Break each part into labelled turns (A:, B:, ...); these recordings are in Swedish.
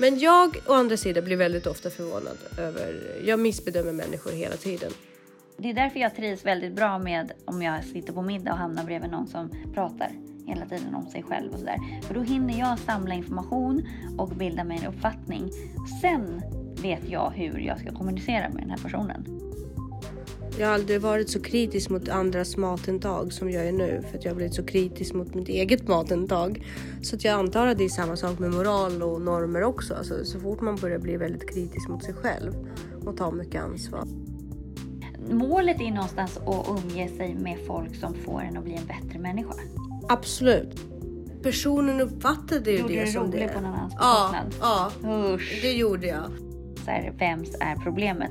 A: Men jag å andra sidan blir väldigt ofta förvånad över, jag missbedömer människor hela tiden.
B: Det är därför jag trivs väldigt bra med om jag sitter på middag och hamnar bredvid någon som pratar hela tiden om sig själv och sådär. För då hinner jag samla information och bilda mig en uppfattning. Sen vet jag hur jag ska kommunicera med den här personen.
A: Jag har aldrig varit så kritisk mot andras matintag som jag är nu för att jag har blivit så kritisk mot mitt eget matintag. Så att jag antar att det är samma sak med moral och normer också. Alltså, så fort man börjar bli väldigt kritisk mot sig själv och ta mycket ansvar.
B: Målet är någonstans att umge sig med folk som får en att bli en bättre människa.
A: Absolut. Personen uppfattade ju
B: Gjorde
A: det
B: det
A: som
B: roligt
A: det.
B: på någon annans
A: Ja, ja,
B: Usch.
A: det gjorde jag.
B: Så här, vems är problemet?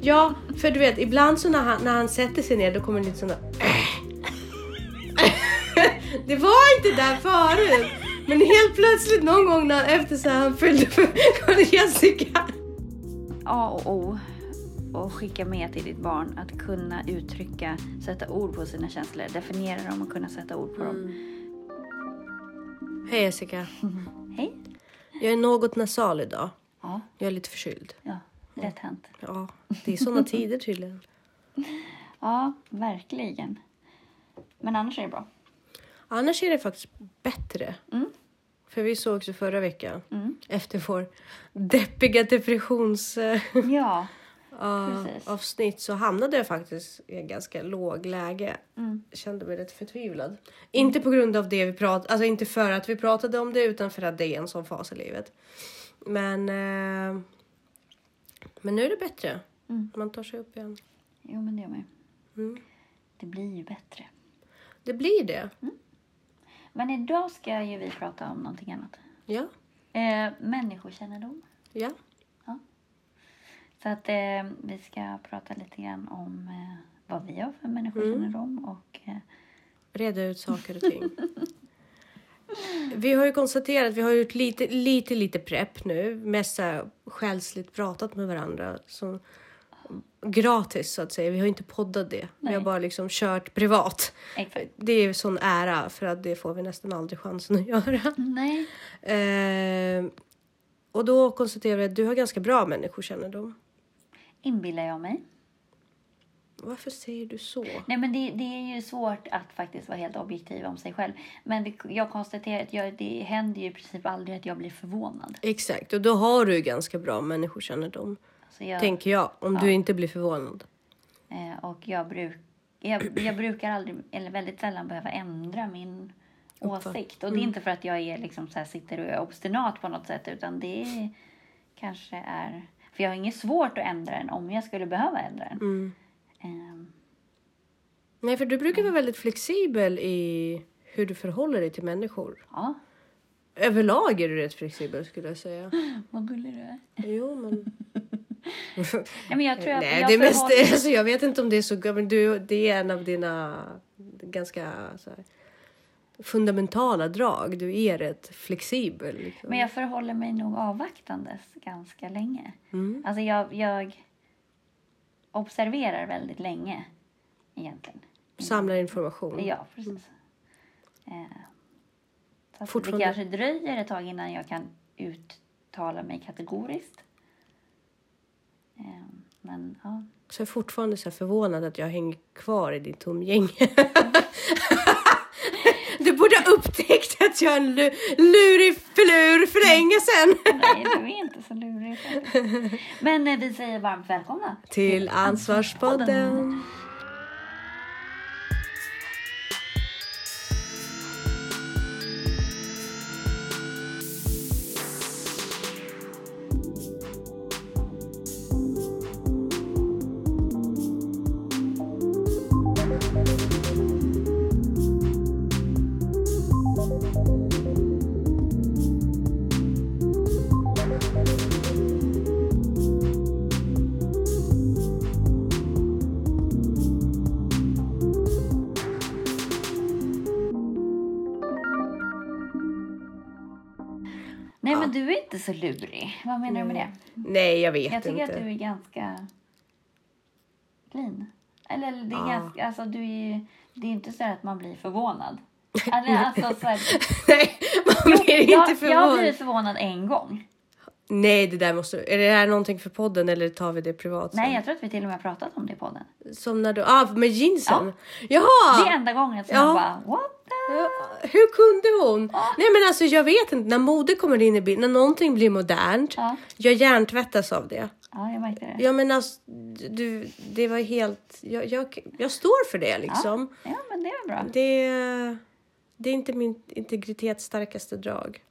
A: Ja, för du vet ibland så när han, när han sätter sig ner då kommer det lite sådana Det var inte där förut. Men helt plötsligt någon gång när, efter så han fyllde för Jessica.
B: A och O och skicka med till ditt barn att kunna uttrycka, sätta ord på sina känslor, definiera dem och kunna sätta ord på dem.
A: Hej Jessica.
B: Hej!
A: Jag är något nasal idag.
B: Ja,
A: Jag är lite förkyld.
B: ja, lätt hänt.
A: Ja, det är sådana tider tydligen.
B: Ja, verkligen. Men annars är det bra.
A: Annars är det faktiskt bättre.
B: Mm.
A: För vi sågs ju förra veckan.
B: Mm.
A: Efter vår deppiga depressions... eh,
B: Ja,
A: uh, avsnitt så hamnade jag faktiskt i en ganska låg läge.
B: Mm.
A: Kände mig rätt förtvivlad. Inte på grund av det vi pratade, alltså inte för att vi pratade om det utan för att det är en sån fas i livet. Men, eh, men nu är det bättre.
B: Mm.
A: Man tar sig upp igen.
B: jo men det gör man ju.
A: Mm.
B: Det blir ju bättre.
A: Det blir det.
B: Men idag ska ju vi prata om någonting annat.
A: Ja,
B: Eh, människokännedom.
A: ja.
B: Så att eh, vi ska prata lite grann om eh, vad vi har för människokännedom och eh,
A: Reda ut saker och ting. Vi har ju konstaterat, vi har gjort lite, lite, lite prepp nu. Mest så här själsligt pratat med varandra. Som, gratis så att säga. Vi har inte poddat det. Vi har
B: Nej.
A: bara liksom kört privat.
B: exakt.
A: Det är sån ära för att det får vi nästan aldrig chansen att göra.
B: Nej.
A: Eh, och då konstaterar vi att du har ganska bra människokännedom.
B: Inbillar jag mig.
A: Varför säger du så?
B: Nej men det, det är ju svårt att faktiskt vara helt objektiv om sig själv. Men det, jag konstaterar att jag, det händer ju i princip aldrig att jag blir förvånad.
A: Exakt, och då har du ganska bra människokännedom.
B: Så jag,
A: Tänker jag, om
B: Ja.
A: du inte blir förvånad.
B: eh, och jag, bruk, jag, jag brukar aldrig, eller väldigt sällan behöva ändra min
A: Uppfatt-
B: åsikt. Och det är inte för att jag är liksom så här, sitter och är obstinat på något sätt. Utan det är, kanske är... För jag har inget svårt att ändra den om jag skulle behöva ändra den.
A: Mm. Nej, för du brukar vara väldigt flexibel i hur du förhåller dig till människor.
B: ja,
A: Överlag är du rätt flexibel skulle jag säga.
B: vad gullig du är.
A: Jo, men...
B: Nej, men jag tror att
A: Nej,
B: jag
A: det mest,
B: förhåller-
A: alltså, jag vet inte om det är så... Men du, det är en av dina ganska här, fundamentala drag. Du är rätt flexibel. Liksom.
B: Men jag förhåller mig nog avvaktandes ganska länge.
A: Mm.
B: Alltså jag, jag observerar väldigt länge egentligen.
A: Samlar information.
B: Ja, precis. Eh, så att
A: Fortfarande-
B: Det kanske dröjer ett tag innan jag kan uttala mig kategoriskt. Eh, men ja.
A: Så jag är fortfarande så förvånad att jag hänger kvar i ditt umgänge. du borde ha upptäckt att jag är en lu- lurig flur för länge sedan.
B: Nej, du är inte så lurig. Men eh, vi säger varmt välkomna
A: Till Ansvarspodden.
B: Nej, men du är inte så lurig. Vad menar du med det?
A: Nej, jag vet
B: Jag tycker
A: inte.
B: att du är ganska clean. Eller det är
A: Ja.
B: ganska, alltså du är det är inte så att man blir förvånad. Eller, alltså, så här,
A: Nej, man blir
B: jag,
A: inte
B: jag har
A: förvånad.
B: förvånad en gång.
A: Nej, det där måste... Är det här någonting för podden eller tar vi det privat? sen?
B: Nej, jag tror att vi till och med har pratat om det i podden.
A: Som när du... Ah, med jeansen?
B: Det är
A: Jaha!
B: enda gången som
A: Ja.
B: jag bara what.
A: Ja, Hur kunde hon? Nej men alltså jag vet inte, när mode kommer in i bilden, när någonting blir modernt,
B: Ja.
A: jag hjärntvättas av det.
B: Ja, jag märkte det.
A: Ja men alltså, du, det var helt, jag, jag, jag står för det liksom.
B: Ja, men det är bra.
A: Det, det är inte min integritets starkaste drag.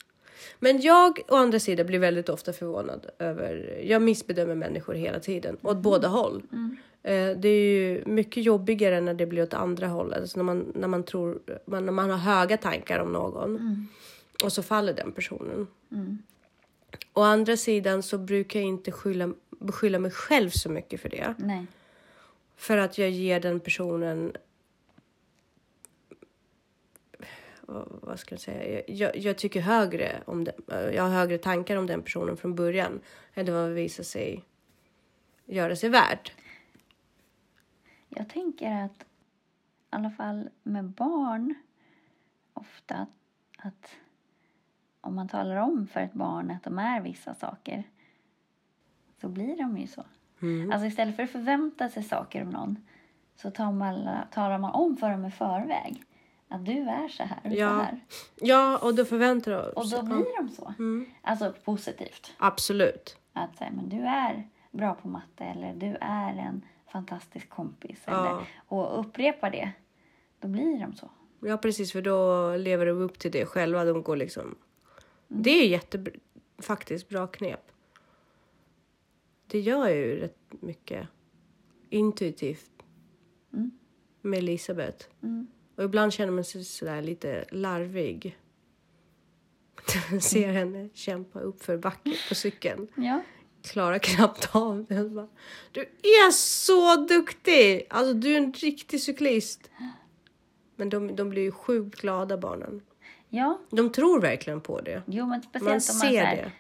A: Men jag å andra sidan blir väldigt ofta förvånad över, jag missbedömer människor hela tiden, åt båda håll. Eh, Det är ju mycket jobbigare när det blir åt andra hållet, alltså när, man, när, man tror, när man har höga tankar om någon och så faller den personen. Å andra sidan så brukar jag inte skylla, beskylla mig själv så mycket för det.
B: Nej.
A: För att jag ger den personen... vad- ska jag säga? Jag, jag tycker högre om den, Jag har högre tankar om den personen från början än vad visar sig göra sig värd.
B: Jag tänker att i alla fall med barn ofta att, att om man talar om för ett barn att de är vissa saker så blir de ju så. Alltså istället för att förvänta sig saker av någon så tar man, talar man om för dem i förväg att du är så här och
A: Ja.
B: så här.
A: Ja, och då förväntar jag
B: Och då blir de så. Alltså positivt.
A: Absolut.
B: Att säga, men du är bra på matte eller du är en fantastisk kompis.
A: Ja.
B: Eller, och upprepa det, då blir de så.
A: Ja, precis, för då lever de upp till det själva. De går liksom... Det är jätte faktiskt bra knep. Det gör jag ju rätt mycket intuitivt med Elisabeth. Och ibland känner man sig sådär lite larvig. Ser henne kämpa upp för backen på cykeln.
B: Ja.
A: Klarar knappt av det. Bara, Du är så duktig! Alltså du är en riktig cyklist. Men de, de blir ju sjukt glada barnen.
B: ja,
A: De tror verkligen på det.
B: jo men
A: Man
B: speciellt om man
A: ser
B: säger
A: det.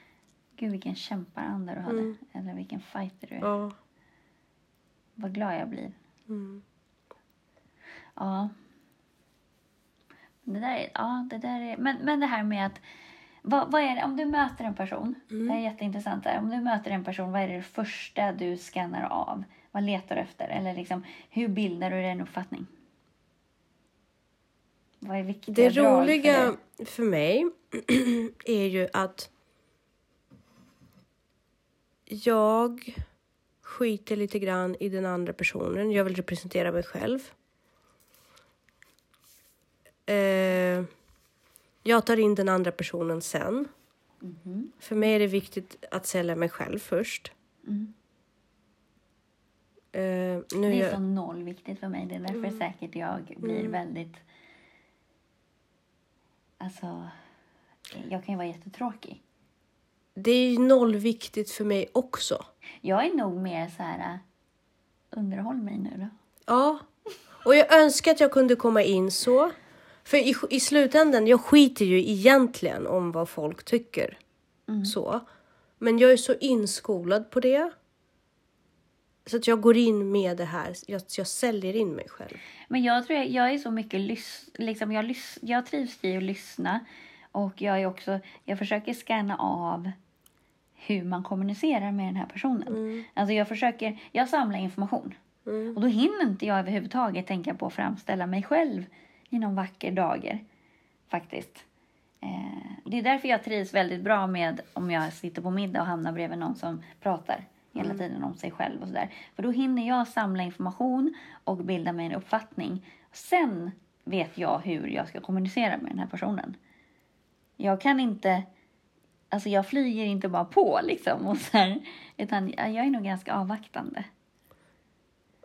B: Gud vilken kämparanda du hade. Eller vilken fighter du är.
A: Ja.
B: Vad glad jag blir.
A: Mm.
B: Ja. Det där är, ja, det där är, men, men det här med att vad, vad är det, om du möter en person,
A: Mm.
B: det är jätteintressant där. Om du möter en person, vad är det första du skannar av? Vad letar du efter? Eller liksom, hur bildar du dig en uppfattning? Vad är viktiga
A: Det
B: för
A: roliga
B: dig?
A: för mig är ju att jag skiter lite grann i den andra personen. Jag vill representera mig själv. Eh, jag tar in den andra personen sen.
B: Mhm.
A: För mig är det viktigt att sälja mig själv först.
B: Mm.
A: Nu
B: Det är
A: jag,
B: så noll viktigt för mig. Det är därför
A: Mm.
B: säkert jag blir väldigt... Alltså, jag kan ju vara jättetråkig.
A: det är ju nollviktigt för mig också.
B: Jag är nog mer så här... Underhåll mig nu då.
A: Ja, och jag önskar att jag kunde komma in så. För i, i slutändan, jag skiter ju egentligen om vad folk tycker. Så. Men jag är så inskolad på det. Så att jag går in med det här. Jag, jag säljer in mig själv.
B: Men jag tror jag, jag är så mycket lys, liksom jag, lys, jag trivs i att lyssna och jag är också, jag försöker scanna av hur man kommunicerar med den här personen. Alltså jag försöker, jag samlar information och då hinner inte jag överhuvudtaget tänka på att framställa mig själv i någon vacker dager faktiskt. Eh, det är därför jag trivs väldigt bra med om jag sitter på middag och hamnar bredvid någon som pratar hela tiden om sig själv och sådär. För då hinner jag samla information och bilda mig en uppfattning. Sen vet jag hur jag ska kommunicera med den här personen. Jag kan inte, alltså jag flyger inte bara på liksom och så här, utan jag är nog ganska avvaktande.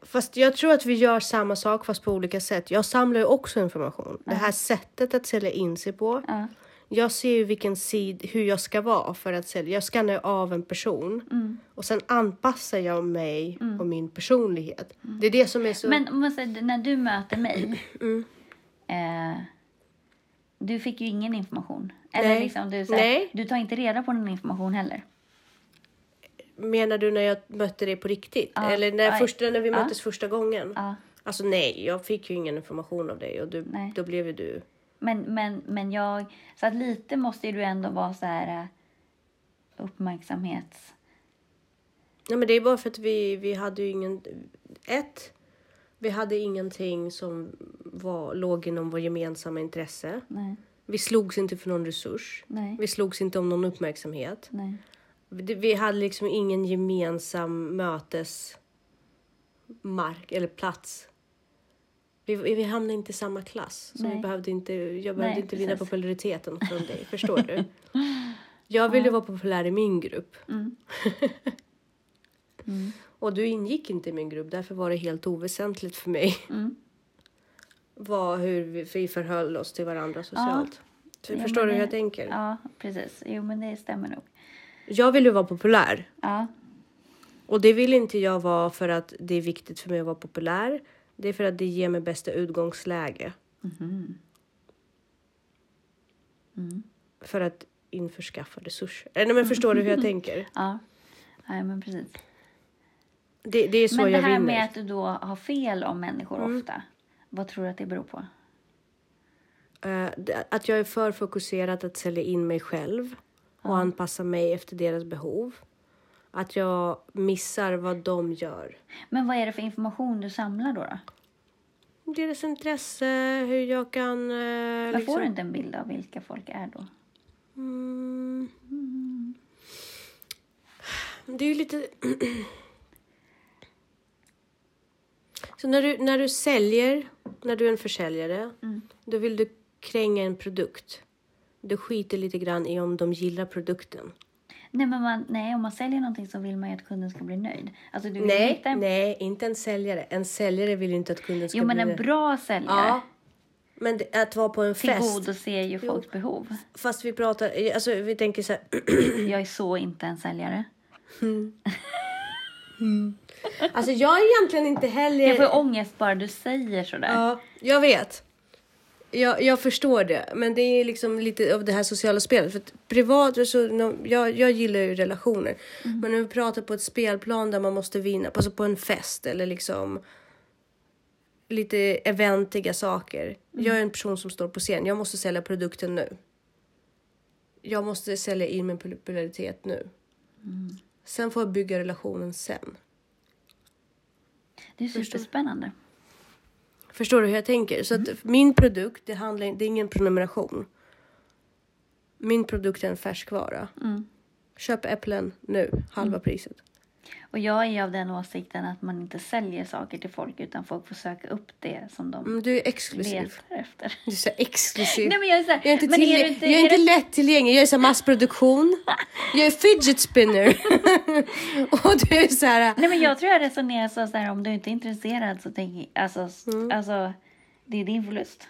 A: Fast jag tror att vi gör samma sak fast på olika sätt. Jag samlar ju också information. Det här sättet att sälja in sig på.
B: Ja.
A: Jag ser ju vilken sid, hur jag ska vara för att sälja. Jag skannar av en person
B: Mm.
A: och sen anpassar jag mig och min personlighet. Det är det som är så...
B: Men om man säger, när du möter mig, eh, du fick ju ingen information. Eller
A: Nej.
B: liksom, du, så här,
A: Nej.
B: du tar inte reda på någon information heller.
A: Menar du när jag mötte dig på riktigt?
B: Ja.
A: Eller när,
B: Aj.
A: första, när vi
B: Ja.
A: möttes första gången?
B: Ja.
A: Alltså nej, jag fick ju ingen information av dig och du,
B: Nej.
A: då blev ju du...
B: Men, men, men jag, så att lite måste du ändå vara så här, eh, uppmärksamhets...
A: Ja, men det är bara för att vi, vi hade ju ingen... Ett, vi hade ingenting som var, låg inom vår gemensamma intresse.
B: Nej,
A: Vi slogs inte för någon resurs.
B: nej,
A: Vi slogs inte om någon uppmärksamhet.
B: nej.
A: Vi hade liksom ingen gemensam mötesmark eller plats. Vi, vi hamnade inte i samma klass. Så vi behövde inte, jag behövde
B: Nej,
A: inte vinna
B: precis.
A: populariteten från dig. Förstår du? Jag ville vara populär i min grupp.
B: Mm. Mm.
A: Och du ingick inte i min grupp. Därför var det helt oväsentligt för mig
B: Mm.
A: vad, hur vi, vi förhöll oss till varandra socialt.
B: Ja,
A: förstår
B: men
A: du hur
B: det-
A: jag tänker?
B: Ja, precis. Jo, men det stämmer nog.
A: Jag ville vara populär.
B: Ja,
A: Och det vill inte jag vara för att det är viktigt för mig att vara populär. Det är för att det ger mig bästa utgångsläge.
B: Mhm. Mm.
A: För att införskaffa resurser. Nej, men förstår du hur jag tänker?
B: ja. Nej, men precis.
A: Det, det är så
B: men det
A: jag
B: här
A: vinner.
B: med att du då har fel om människor
A: Mm.
B: ofta. Vad tror du att det beror på?
A: Det- att jag är för fokuserad att sälja in mig själv och anpassa mig efter deras behov. Att jag missar vad de gör.
B: Men vad är det för information du samlar då? då?
A: Deras intresse, hur jag kan... eh,
B: Men
A: liksom...
B: får inte en bild av vilka folk är då?
A: Mm. Det är ju lite... Så när du, när du säljer, när du är en försäljare,
B: Mm.
A: då vill du kränga en produkt. Du skiter lite grann i om de gillar produkten.
B: Nej, men man, nej, om man säljer någonting så vill man ju att kunden ska bli nöjd. Alltså, du vill
A: Nej,
B: hitta en,
A: nej, inte en säljare. En säljare vill ju inte att kunden ska
B: Jo, men
A: bli
B: en
A: nöjd.
B: bra säljare
A: Ja, men det, att vara på en fest.
B: tillgodoser ju folks behov.
A: Fast vi pratar, alltså vi tänker så här,
B: Jag är så inte en säljare.
A: alltså jag är egentligen inte heller...
B: Jag får ångest bara du säger sådär.
A: Ja, jag vet. Jag, jag förstår det, men det är liksom lite av det här sociala spelet. För privat, så, jag, jag gillar ju relationer. Men när vi pratar på ett spelplan där man måste vinna, alltså på en fest eller liksom lite eventiga saker. Jag är en person som står på scen, jag måste sälja produkten nu. Jag måste sälja in min popularitet nu. Sen får jag bygga relationen sen.
B: Det är superspännande.
A: Förstår du hur jag tänker? Så
B: Mm.
A: att min produkt, det, handlar, det är ingen prenumeration. Min produkt är en färskvara.
B: Mm.
A: Köp äpplen nu, halva priset.
B: Och jag är av den åsikten att man inte säljer saker till folk utan folk får söka upp det som de
A: Mm, du är exklusiv.
B: letar efter.
A: Du är så exklusiv.
B: Nej men jag är såhär,
A: jag är inte,
B: men är inte,
A: jag är inte lättillgänglig. Jag är så här massproduktion. jag är fidget spinner. och du är så här...
B: Nej men jag tror jag resonerar så, så här, om du inte är intresserad så tänk, alltså,
A: Mm.
B: alltså det är din förlust.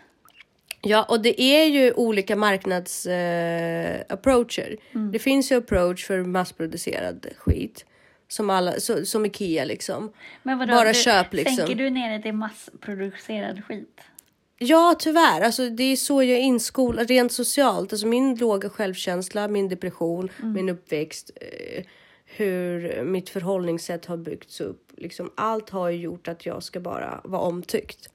A: Ja, och det är ju olika marknads eh, approacher.
B: Mm.
A: Det finns ju approach för massproducerad skit. Som, alla, så, som Ikea liksom.
B: Vadå,
A: Bara
B: du,
A: köp liksom.
B: Tänker du ner det till massproducerad skit?
A: Ja, tyvärr. Alltså, det är så jag är inskolad rent socialt. Alltså, min låga självkänsla, min depression, min uppväxt, eh, hur mitt förhållningssätt har byggts upp. Liksom, allt har gjort att jag ska bara vara omtyckt.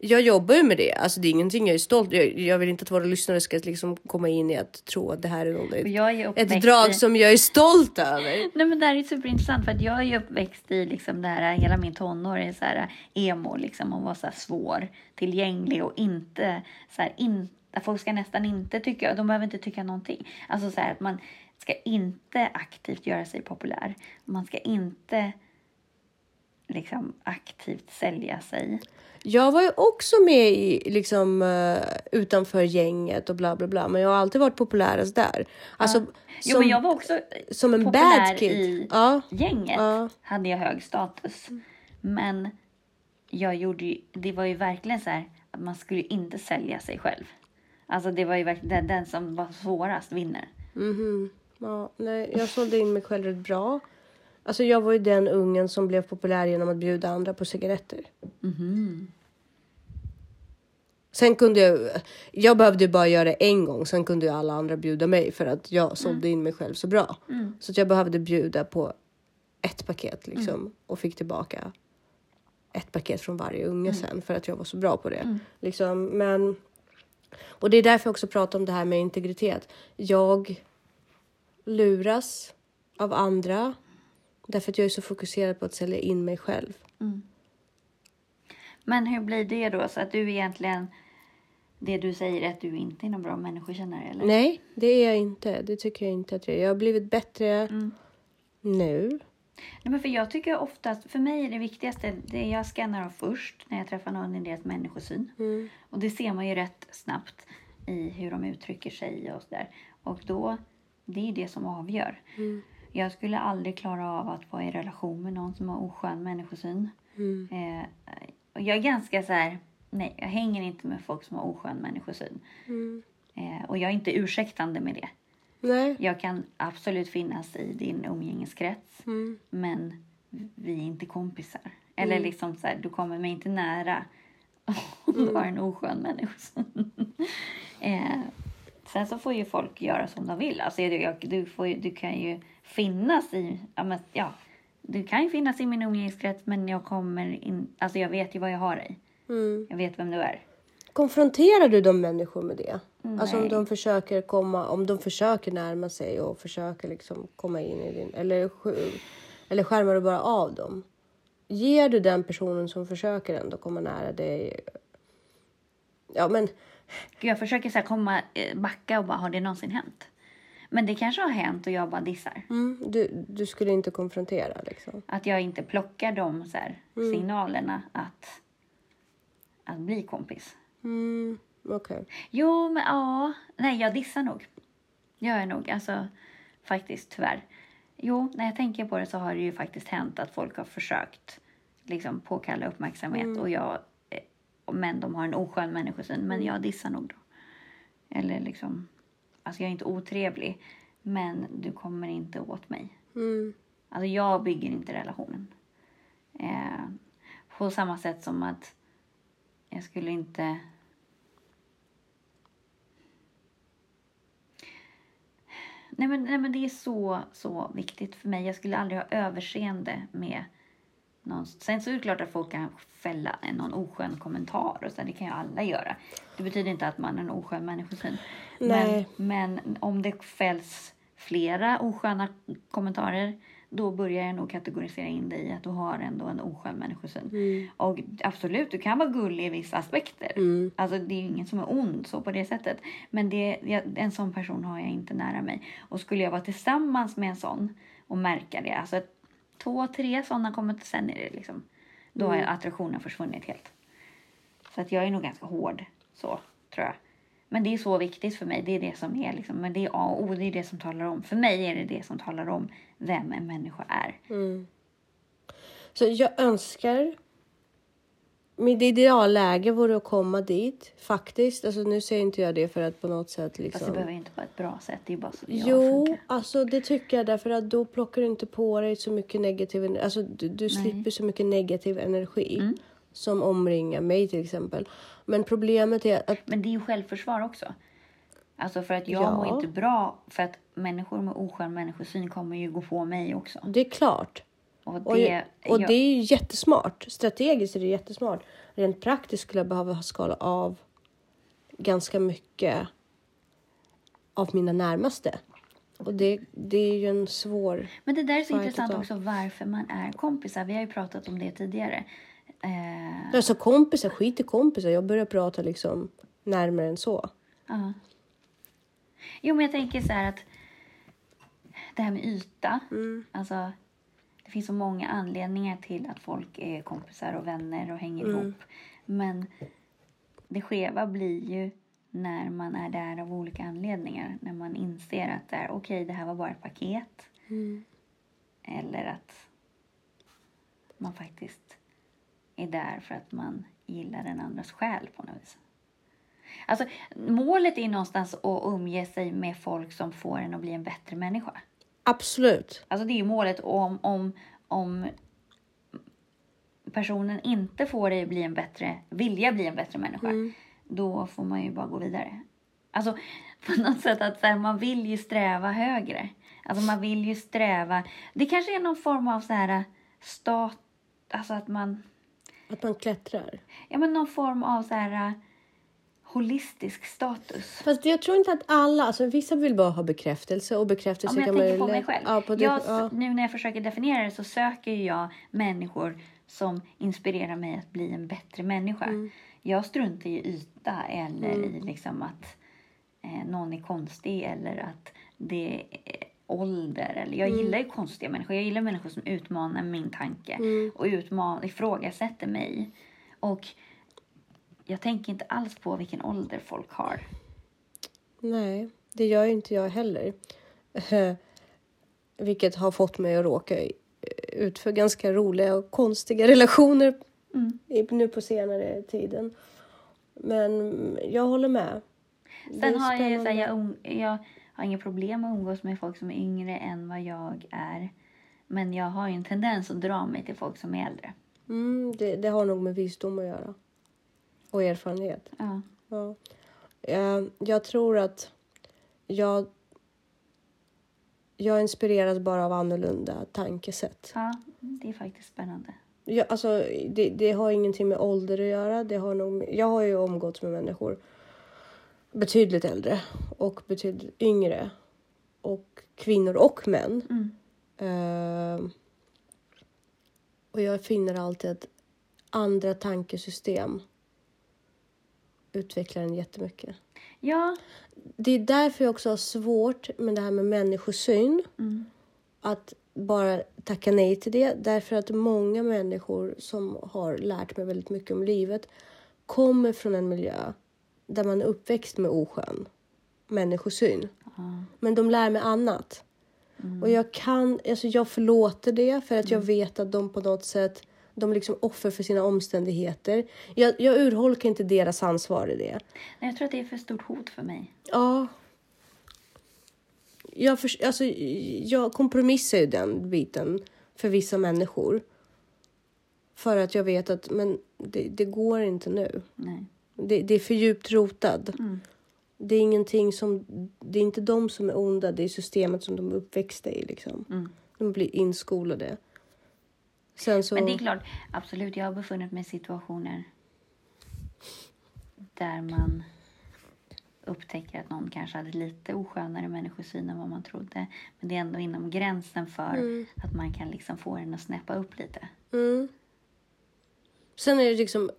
A: Jag jobbar ju med det. Alltså, det är ingenting jag är stolt jag, jag vill inte att våra lyssnare ska liksom komma in i att tro att det här är
B: jag är
A: ett drag
B: i...
A: som jag är stolt över.
B: Nej men det här är superintressant för att jag är ju uppväxt i liksom det här, hela min tonår är så här emo liksom och var så här svår, tillgänglig och inte så här in, folk ska nästan inte tycka, de behöver inte tycka någonting. Alltså så här att man ska inte aktivt göra sig populär. Man ska inte liksom aktivt sälja sig.
A: Jag var ju också med i, liksom, eh, utanför gänget och bla bla bla. Men jag har alltid varit populärast där. Alltså,
B: Jo
A: som,
B: men jag var också
A: som en
B: populär
A: bad kid.
B: i
A: Ja.
B: gänget.
A: Ja.
B: Hade jag hög status. Men jag gjorde ju, det var ju verkligen så här att man skulle inte sälja sig själv. Alltså det var ju verkligen den, den som var svårast vinner.
A: Mhm. Ja, nej, jag sålde in mig själv rätt bra. Alltså jag var ju den ungen som blev populär genom att bjuda andra på cigaretter.
B: Mhm.
A: Sen kunde jag, jag behövde bara göra det en gång, sen kunde ju alla andra bjuda mig för att jag sålde in mig själv så bra.
B: Mm.
A: Så att jag behövde bjuda på ett paket liksom och fick tillbaka ett paket från varje unge sen för att jag var så bra på det. Liksom, men, och det är därför jag också pratar om det här med integritet. Jag luras av andra. Därför att jag är så fokuserad på att sälja in mig själv.
B: Men hur blir det då? Så att du egentligen, det du säger är att du inte är någon bra människokännare eller?
A: Nej, det är jag inte. Det tycker jag inte att jag är. Jag har blivit bättre nu.
B: Nej, men för jag tycker oftast, för mig är det viktigaste, det jag scannar av först när jag träffar någon i deras människosyn. Och det ser man ju rätt snabbt i hur de uttrycker sig och sådär. Och då, det är det som avgör. Jag skulle aldrig klara av att vara i relation med någon som har oskön människosyn. Eh, och jag är ganska så här, nej, jag hänger inte med folk som har oskön människosyn. Eh, och jag är inte ursäktande med det.
A: Nej.
B: Jag kan absolut finnas i din umgängeskrets, men vi är inte kompisar. Eller liksom så här, du kommer mig inte nära om du har en oskön människosyn. eh, sen så får ju folk göra som de vill. Alltså, jag, du, får, du kan ju finnas i, ja, men, ja, du kan ju finnas i min umgängeskrets, men jag kommer in, alltså jag vet ju vad jag har dig.
A: Mm.
B: Jag vet vem du är.
A: Konfronterar du de människor med det? Alltså om
B: Nej.
A: de försöker komma, om de försöker närma sig och försöker liksom komma in i din, eller, eller skärmar du bara av dem? Ger du den personen som försöker ändå komma nära dig? Ja, men
B: Jag försöker så komma, eh, backa och bara, har det någonsin hänt? Men det kanske har hänt och jag bara dissar.
A: mm, du, du skulle inte konfrontera liksom.
B: Att jag inte plockar de så här, signalerna att, att bli kompis.
A: Mm, okej.
B: Jo, men ja. Nej, jag dissar nog. Gör jag nog. Alltså, faktiskt, tyvärr. Jo, när jag tänker på det så har det ju faktiskt hänt att folk har försökt liksom påkalla uppmärksamhet och jag, eh, men de har en oskön människosyn. Men jag dissar nog då. Eller liksom, alltså jag är inte otrevlig, men du kommer inte åt mig.
A: Mm,
B: Alltså jag bygger inte relationen. Eh, på samma sätt som att jag skulle inte... Nej men, nej men det är så, så viktigt för mig. Jag skulle aldrig ha överseende med någon. Sen så är det klart att folk kan fälla en någon oskön kommentar och så. Det kan ju alla göra. Det betyder inte att man är en oskön människosyn. Men, men om det fälls flera osköna kommentarer då börjar jag nog kategorisera in dig i att du har ändå en oskön människosyn. Och absolut, du kan vara gullig i vissa aspekter. Alltså det är ju ingen som är ond så på det sättet. Men det, jag, en sån person har jag inte nära mig. Och skulle jag vara tillsammans med en sån och märka det, alltså ett, två, tre sådana kommer till sen är det liksom, då har attraktionen försvunnit helt. Så att jag är nog ganska hård så, tror jag. Men det är så viktigt för mig. Det är det som är liksom, men det är A och O. Det är det som talar om. För mig är det det som talar om vem en människa är.
A: Så jag önskar... Mitt idealläge vore att komma dit, faktiskt. Alltså, nu säger inte jag det för att på något sätt... Liksom...
B: Fast det behöver ju inte vara ett bra sätt. Det är bara så jag
A: Jo,
B: funkar.
A: alltså det tycker jag därför att då plockar du inte på dig så mycket negativ energi. Alltså du, du slipper så mycket negativ energi
B: Mm.
A: som omringar mig till exempel. Men problemet är att
B: Men det är ju självförsvar också. Alltså för att jag
A: Ja.
B: mår inte bra. För att människor med oskön människosyn kommer ju gå på mig också.
A: det är klart.
B: Och
A: Och,
B: det,
A: och
B: jag,
A: det är ju jättesmart. Strategiskt är det jättesmart. Rent praktiskt skulle jag behöva skala av ganska mycket av mina närmaste. Och det, det är ju en svår...
B: Men det där är så intressant också varför man är kompisar. Vi har ju pratat om det tidigare. Eh,
A: Alltså kompisar, skit i kompisar. Jag börjar prata liksom närmare än så.
B: Ja. Jo, men jag tänker så här att det här med yta. Alltså, det finns så många anledningar till att folk är kompisar och vänner och hänger ihop. Men det skeva blir ju när man är där av olika anledningar. När man inser att det är okej, det här var bara ett paket. Eller att man faktiskt är där för att man gillar den andras själ på något vis. Alltså, målet är någonstans att umge sig med folk som får en att bli en bättre människa.
A: Absolut.
B: Alltså det är ju målet om, om, om personen inte får dig bli en bättre, vilja bli en bättre människa. Då får man ju bara gå vidare. Alltså på något sätt att här, man vill ju sträva högre. Alltså man vill ju sträva. Det kanske är någon form av så här stat, alltså att man
A: Att man klättrar.
B: Ja, men någon form av så här holistisk status.
A: Fast jag tror inte att alla, alltså vissa vill bara ha bekräftelse och bekräftelse
B: Ja, men jag
A: kan man
B: tänker på mig själv.
A: Ja, på det,
B: jag,
A: ja.
B: Nu när jag försöker definiera det så söker jag människor som inspirerar mig att bli en bättre människa.
A: Mm.
B: Jag struntar i yta eller i liksom att eh, någon är konstig eller att det är ålder. Eller jag
A: Mm.
B: gillar ju konstiga människor. Jag gillar människor som utmanar min tanke
A: Mm.
B: och utman- ifrågasätter mig. Och jag tänker inte alls på vilken ålder folk har.
A: Nej, det gör ju inte jag heller. Vilket har fått mig att råka ut för ganska roliga och konstiga relationer
B: Mm.
A: nu på senare tiden. Men jag håller med.
B: Sen har jag ju så här, jag, um- jag har inga problem att umgås med folk som är yngre än vad jag är. Men jag har ju en tendens att dra mig till folk som är äldre.
A: Mm, det, det har nog med visdom att göra. Och erfarenhet.
B: Ja.
A: Ja. Eh, Jag tror att jag, jag inspireras bara av annorlunda tankesätt.
B: ja, det är faktiskt spännande.
A: Jag, alltså, det, det har ingenting med ålder att göra. Det har nog, jag har ju umgåtts med människor betydligt äldre och betydligt yngre. Och kvinnor och män.
B: Mm.
A: Eh, och jag finner alltid att andra tankesystem utvecklar en jättemycket.
B: Ja,
A: Det är därför jag också har svårt med det här med människosyn.
B: mm.
A: Att bara tacka nej till det. Därför att många människor som har lärt mig väldigt mycket om livet kommer från en miljö där man är uppväxt med oskön människosyn.
B: ja.
A: Men de lär mig annat. Och jag kan, alltså jag förlåter det för att jag vet att de på något sätt, de är liksom offer för sina omständigheter. Jag, jag urholkar inte deras ansvar i det.
B: Nej, jag tror att det är för stort hot för mig.
A: Ja. Jag, för, alltså, jag kompromissar ju den biten för vissa människor. För att jag vet att men det, det går inte nu.
B: Nej.
A: Det, det är för djupt rotad.
B: Mm.
A: Det är ingenting som... Det är inte de som är onda, det är systemet som de är uppväxta i. Liksom.
B: Mm.
A: De blir inskolade. Så...
B: Men det är klart, absolut, jag har befunnit mig i situationer där man upptäcker att någon kanske hade lite oskönare människosyn än vad man trodde. Men det är ändå inom gränsen för att man kan liksom få den att snäppa upp lite.
A: Mm. Sen är det liksom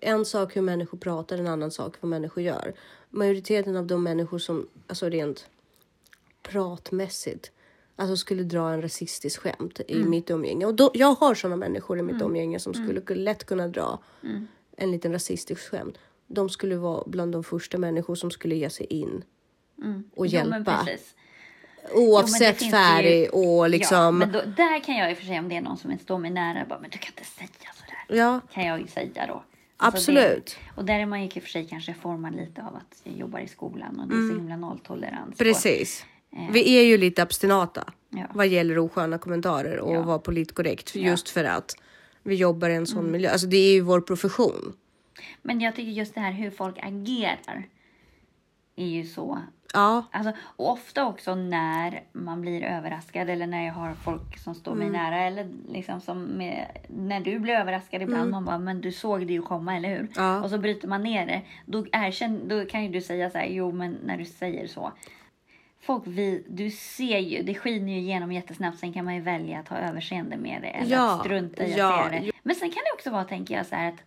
A: en sak hur människor pratar, en annan sak vad människor gör. Majoriteten av de människor som, alltså rent pratmässigt, alltså skulle dra en rasistisk skämt i mitt umgänge. Och då, jag har sådana människor i mitt umgänge som skulle lätt kunna dra en liten rasistisk skämt. De skulle vara bland de första människor som skulle ge sig in
B: Mm.
A: och
B: Jo,
A: hjälpa.
B: precis.
A: Oavsett
B: finns
A: färg
B: ju-
A: och liksom...
B: Ja, men då, där kan jag i och för sig, om det är någon som står mig nära, bara, men du kan inte säga sådär.
A: ja,
B: Kan jag ju säga då.
A: Absolut.
B: det, och där är man ju i och för sig kanske formad lite av att jag jobbar i skolan och det är så himla nolltolerans. och-
A: Mm. Precis.
B: Eh.
A: Vi är ju lite abstinata
B: Ja.
A: vad gäller osköna kommentarer och
B: Ja.
A: vara politkorrekt.
B: Mm.
A: Just för att vi jobbar i en sån miljö. Alltså det är ju vår profession.
B: Men jag tycker just det här hur folk agerar är ju så.
A: Ja,
B: Alltså, och ofta också när man blir överraskad eller när jag har folk som står
A: Mm.
B: mig nära eller liksom som med, när du blir överraskad ibland. Man bara, men du såg det ju komma, eller hur?
A: Mm. Ja.
B: Och så bryter man ner det. Då, erkänn, då kan ju du säga så här, jo men när du säger så. Folk, vi, du ser ju, det skiner ju igenom jättesnabbt. Sen kan man ju välja att ha överseende med det eller
A: Ja,
B: att strunta i att
A: ja,
B: se det. Men sen kan det också vara, tänker jag, så här att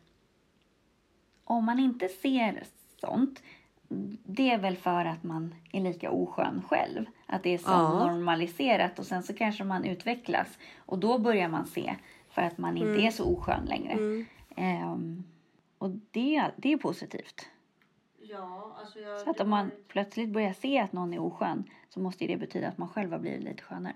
B: om man inte ser sånt, det är väl för att man är lika oskön själv. Att det är så
A: Ja.
B: normaliserat och sen så kanske man utvecklas och då börjar man se för att man inte är så oskön längre. Ehm, och det, det är positivt.
A: Ja alltså jag,
B: Så att om man plötsligt börjar se att någon är oskön så måste ju det betyda att man själv har blivit lite skönare.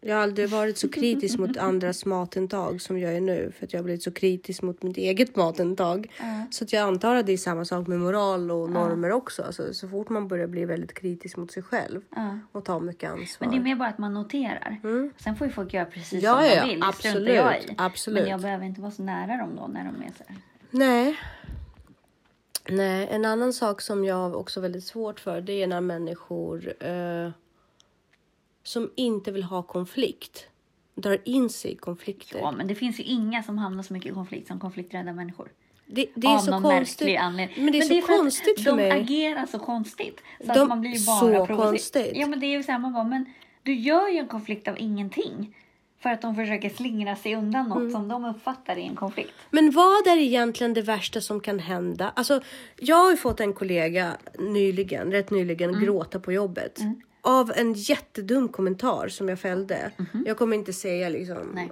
A: jag har aldrig varit så kritisk mot andras matintag som jag är nu. För att jag har blivit så kritisk mot mitt eget matintag. Så att jag antar att det är samma sak med moral och normer också. Alltså, så fort man börjar bli väldigt kritisk mot sig själv
B: Ja.
A: och ta mycket ansvar.
B: Men det är mer bara att man noterar. Sen får ju folk göra precis
A: Ja,
B: som
A: ja,
B: de vill.
A: Absolut,
B: jag i.
A: absolut.
B: Men jag behöver inte vara så nära dem då när de är så här.
A: Nej. Nej, en annan sak som jag har också väldigt svårt för det är när människor eh, som inte vill ha konflikt drar in sig i konflikter.
B: Ja, men det finns ju inga som hamnar så mycket i konflikt som konflikträdda människor.
A: Det, det är
B: av
A: så
B: någon
A: konstigt.
B: anledning.
A: Men det är så
B: för att
A: konstigt för
B: de
A: mig.
B: agerar så konstigt. Så
A: De-
B: att man blir bara
A: så konstigt.
B: Ja men det är ju samma bara, men du gör ju en konflikt av ingenting. För att de försöker slingra sig undan något
A: Mm.
B: som de uppfattar är en konflikt.
A: Men vad är egentligen det värsta som kan hända? Alltså, jag har ju fått en kollega nyligen, rätt nyligen,
B: Mm.
A: gråta på jobbet. Av en jättedum kommentar som jag fällde. Jag kommer inte säga liksom.
B: Nej.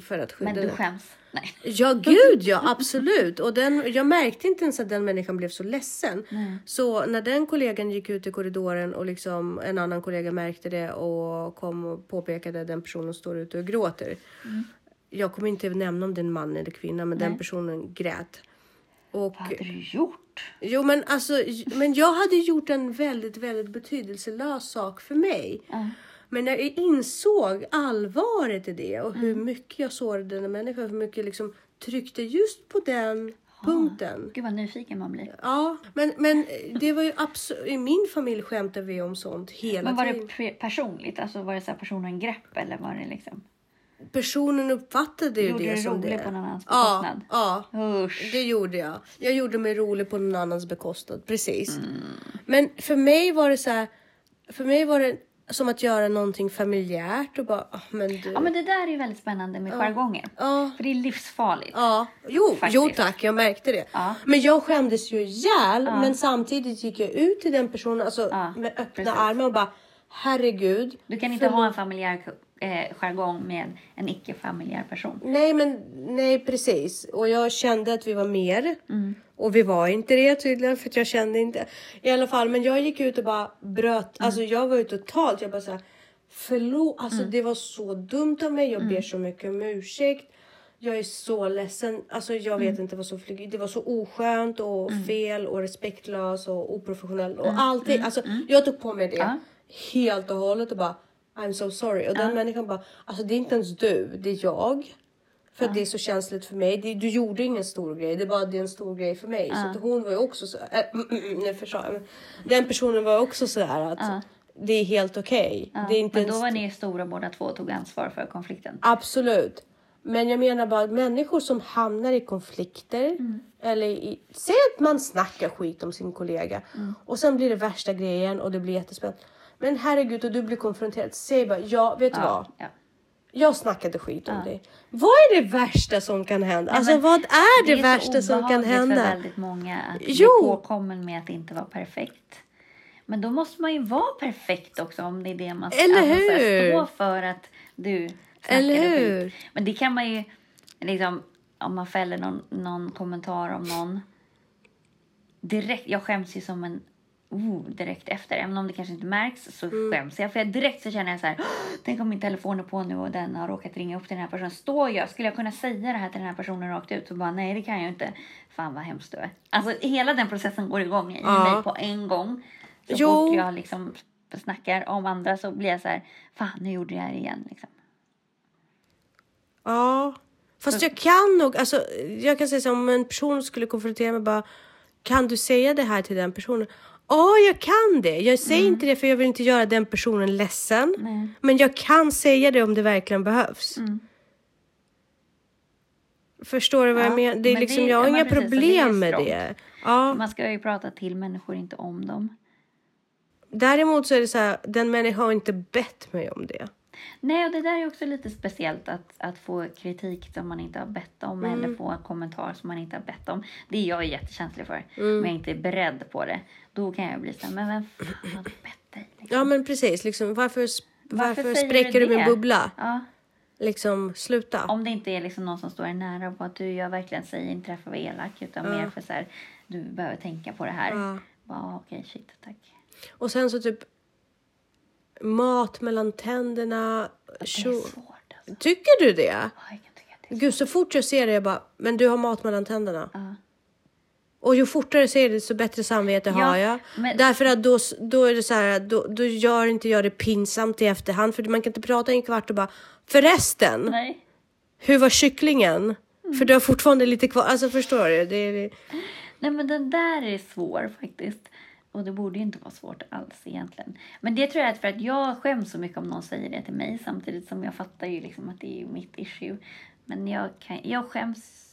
A: för att skydda
B: Men du skäms. Nej.
A: Ja, gud ja, absolut. Och den, jag märkte inte ens att den människan blev så ledsen. Så när den kollegan gick ut i korridoren och liksom en annan kollega märkte det och kom och påpekade den personen står ute och gråter. Jag kommer inte nämna om det är en man eller kvinna, men den
B: Nej.
A: personen grät. Och,
B: Vad hade du gjort?
A: jo, men alltså, men jag hade gjort en väldigt, väldigt betydelselös sak för mig.
B: Ja.
A: Men när jag insåg allvaret i det och
B: Mm.
A: hur mycket jag sårade den människan, hur mycket jag liksom tryckte just på den punkten.
B: Gud vad nyfiken man blir.
A: Ja, men, men det var ju absolut, i min familj skämtade vi om sånt hela
B: Men var det
A: tiden.
B: pre- personligt? Alltså var det så här personen grepp eller var det liksom?
A: Personen uppfattade ju
B: Gjorde
A: det som
B: rolig
A: det.
B: på någon annans
A: ja,
B: bekostnad?
A: ja,
B: Usch.
A: det gjorde jag. Jag gjorde mig rolig på någon annans bekostnad, precis.
B: Mm.
A: Men för mig var det så här, för mig var det som att göra någonting familjärt och bara, ah, men du.
B: Ja men det där är ju väldigt spännande med jargonger.
A: Ja.
B: För det är livsfarligt.
A: Ja, jo,
B: Faktiskt.
A: jo tack, jag märkte det.
B: Ja.
A: Men jag skämdes ju ihjäl, men samtidigt gick jag ut till den personen alltså,
B: Ja,
A: med öppna
B: precis.
A: armar och bara herregud.
B: Du kan inte
A: förlåt.
B: ha en familjär eh, jargong med en icke-familjär person.
A: Nej, men nej precis. Och jag kände att vi var mer.
B: Mm.
A: Och vi var inte det tydligen för att jag kände inte. I alla fall, men jag gick ut och bara bröt.
B: Mm.
A: Alltså jag var ju totalt, jag bara såhär. Förlåt, alltså
B: Mm.
A: det var så dumt av mig. Jag ber så mycket om ursäkt. Jag är så ledsen. Alltså jag vet
B: Mm.
A: inte vad som flyger. Det var så oskönt och fel och respektlöst och oprofessionellt och
B: Mm.
A: allting. Alltså jag tog på mig det
B: Ja.
A: helt och hållet och bara I'm so sorry. Och den människan bara, alltså det är inte ens du, det är jag. För att det är så känsligt för mig. Det, du gjorde ingen stor grej, det är bara det är en stor grej för mig. Så att hon var ju också så, äh, nu försade jag. men Den personen var också så där att det är helt okej.
B: Ja,
A: inte
B: men
A: ens
B: då var ni stora båda två och tog ansvar för konflikten.
A: Absolut. Men jag menar bara att människor som hamnar i konflikter
B: Mm.
A: eller i, säg att man snackar skit om sin kollega
B: Mm.
A: och sen blir det värsta grejen och det blir jättespännande. Men herregud och du blir konfronterad. Säg bara ja, vet du vad?
B: Ja, ja.
A: Jag snackade skit om dig. Vad är det värsta som kan hända? alltså
B: men
A: vad är det,
B: är
A: värsta som kan hända?
B: för väldigt många att bli
A: Jo.
B: påkommen med att inte vara perfekt. Men då måste man ju vara perfekt också om det är det man ska alltså, stå för att du
A: Eller
B: skit.
A: hur?
B: Men det kan man ju liksom om man fäller någon, någon kommentar om någon direkt. Jag skäms ju som en oh, direkt efter. Även om det kanske inte märks så
A: Mm.
B: skäms jag. För jag direkt så känner jag så här. "Åh, Tänk om min telefon är på nu och den har råkat ringa upp till den här personen. Står jag? Skulle jag kunna säga det här till den här personen rakt ut? Så bara nej det kan jag inte. Fan vad hemskt du är. Alltså hela den processen går igång i
A: Ja.
B: mig på en gång. Så
A: Jo.
B: fort jag liksom snackar om andra så blir jag så här. Fan nu gjorde jag det igen. Liksom.
A: Ja, fast jag kan nog, alltså jag kan säga så om en person skulle konfrontera mig bara, kan du säga det här till den personen? Ja, jag kan det. Jag säger inte det för jag vill inte göra den personen ledsen.
B: Nej.
A: Men jag kan säga det om det verkligen behövs.
B: Mm.
A: Förstår du vad
B: Ja,
A: jag menar? Det är
B: men
A: liksom,
B: det-
A: jag har inga
B: precis, och det
A: problem med det. Ja.
B: Man ska ju prata till människor, inte om dem.
A: Däremot så är det så här, den människan har inte bett mig om det.
B: Nej, och det där är också lite speciellt att, att få kritik som man inte har bett om
A: Mm.
B: eller få en kommentar som man inte har bett om. Det är jag jättekänslig för.
A: Mm.
B: Om jag inte är beredd på det, då kan jag bli så här, men vem fan har bett dig? Liksom.
A: Ja men precis, liksom, varför, varför,
B: säger
A: spräcker du min
B: det?
A: bubbla?
B: Ja,
A: Liksom, sluta.
B: om det inte är liksom någon som står dig nära på att du, jag verkligen säger inte det här för att vara elak, utan mer för så här, du behöver tänka på det här.
A: Ja.
B: Ja, okej, shit, tack.
A: Och sen så typ mat mellan tänderna.
B: Det är svårt alltså.
A: Tycker du det?
B: Ja, det
A: Gud, så fort jag ser det jag bara, men du har mat mellan tänderna.
B: Ja.
A: Och ju fortare jag ser det så bättre samvete
B: Ja,
A: har jag.
B: men-
A: Därför att då, då är det så här, då, då gör inte jag det pinsamt i efterhand. För man kan inte prata en kvart och bara, förresten,
B: Nej.
A: hur var kycklingen?
B: Mm.
A: För du har fortfarande lite kvar. Alltså förstår du? Det är,
B: Nej men den där är svår faktiskt. Och det borde ju inte vara svårt alls egentligen. Men det tror jag är för att jag skäms så mycket om någon säger det till mig. Samtidigt som jag fattar ju liksom att det är mitt issue. Men jag, kan, jag skäms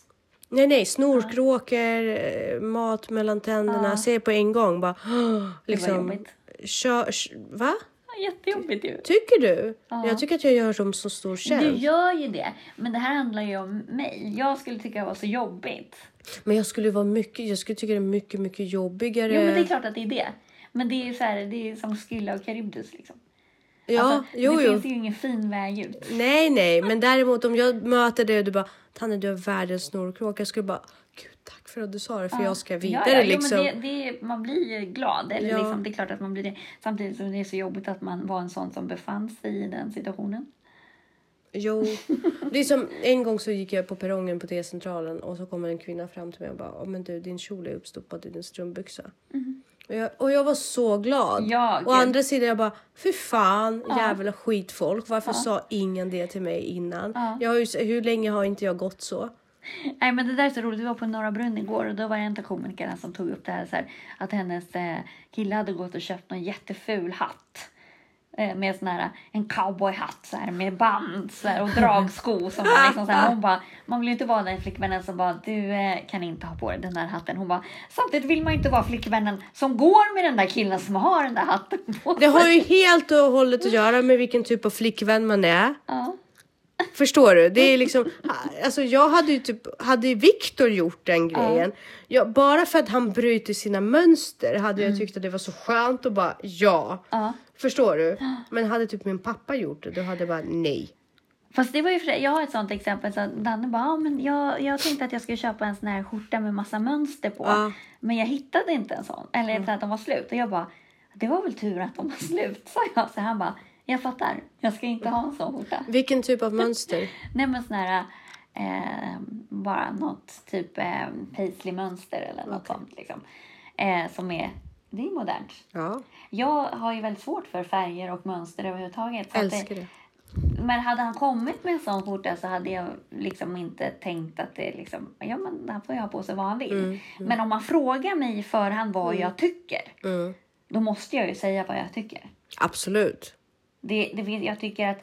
A: Nej, nej, snorkråkor, eh, mat mellan tänderna, ser på en gång bara liksom.
B: jobbigt.
A: Kör, kör, va?
B: Ja, Jättejobbigt ju.
A: Tycker du? Jag tycker att jag gör som så stor
B: Du
A: tjänst.
B: gör ju det. Men det här handlar ju om mig. Jag skulle tycka det var så jobbigt.
A: Men jag skulle vara mycket, jag skulle tycka det är mycket, mycket jobbigare.
B: Jo, men det är klart att det är det. Men det är ju så här, det är som Skylla och Charybdis liksom.
A: Ja,
B: Alltså,
A: jo,
B: det
A: jo.
B: finns ju ingen fin väg ut.
A: Nej, nej, men däremot om jag möter dig och du bara Tanne, du har världens snorkråka. Jag skulle bara, tack för att du sa det för jag ska vidare
B: ja, ja,
A: liksom.
B: Jo, men det, det, man blir ju glad. Eller
A: Ja.
B: liksom, det är klart att man blir det. Samtidigt som det är så jobbigt att man var en sån som befann sig i den situationen.
A: Jo, det är som en gång så gick jag på perrongen på T-centralen och så kommer en kvinna fram till mig och bara, "Ja, men du din kjol är uppstoppad i din strumpbyxa. Och, jag, och jag var så glad.
B: Ja,
A: och
B: gud.
A: andra sidan jag bara, fy fan jävla skitfolk. Varför sa ingen det till mig innan? Jag har ju, hur länge har inte jag gått så?
B: Nej men det där är så roligt. Vi var på Norra Brunn igår och då var det en av komikerna som tog upp det här, så här att hennes eh, kille hade gått och köpt en jätteful hatt. Eh, med sån här, en cowboyhatt så här, med band så här, och dragsko. Som var liksom, så här, hon bara, man vill ju inte vara den flickvännen som bara du eh, kan inte ha på dig den där hatten. Hon bara, samtidigt vill man ju inte vara flickvännen som går med den där killen som har den där hatten på
A: Det har
B: sig.
A: ju helt och hållet att göra med vilken typ av flickvän man är.
B: Ja.
A: Förstår du? Det är liksom, alltså jag hade ju typ, hade Viktor gjort den grejen, ja, bara för att han bryter sina mönster hade jag tyckt att det var så skönt och bara ja. Förstår du? Men hade typ min pappa gjort det, då hade jag bara nej.
B: Fast det var ju för jag har ett sånt exempel. Så Danne bara, ja, men jag, jag tänkte att jag skulle köpa en sån här skjorta med massa mönster på.
A: Ja.
B: Men jag hittade inte en sån. Eller så att de var slut. Och jag bara, det var väl tur att de var slut, sa jag. Så han bara, jag fattar. Jag ska inte ha en sån skjorta.
A: Vilken typ av mönster?
B: Nej men sån här, eh, bara något typ eh, paisley-mönster eller något sånt liksom. Eh, som är, det är modernt.
A: Ja,
B: Jag har ju väldigt svårt för färger och mönster överhuvudtaget. så
A: älskar det.
B: men hade han kommit med en sån skjorta så hade jag liksom inte tänkt att det liksom, ja men han får ju ha på sig vad han vill. Men om man frågar mig i förhand vad jag tycker,
A: Mm.
B: då måste jag ju säga vad jag tycker.
A: Absolut.
B: Det, det jag tycker att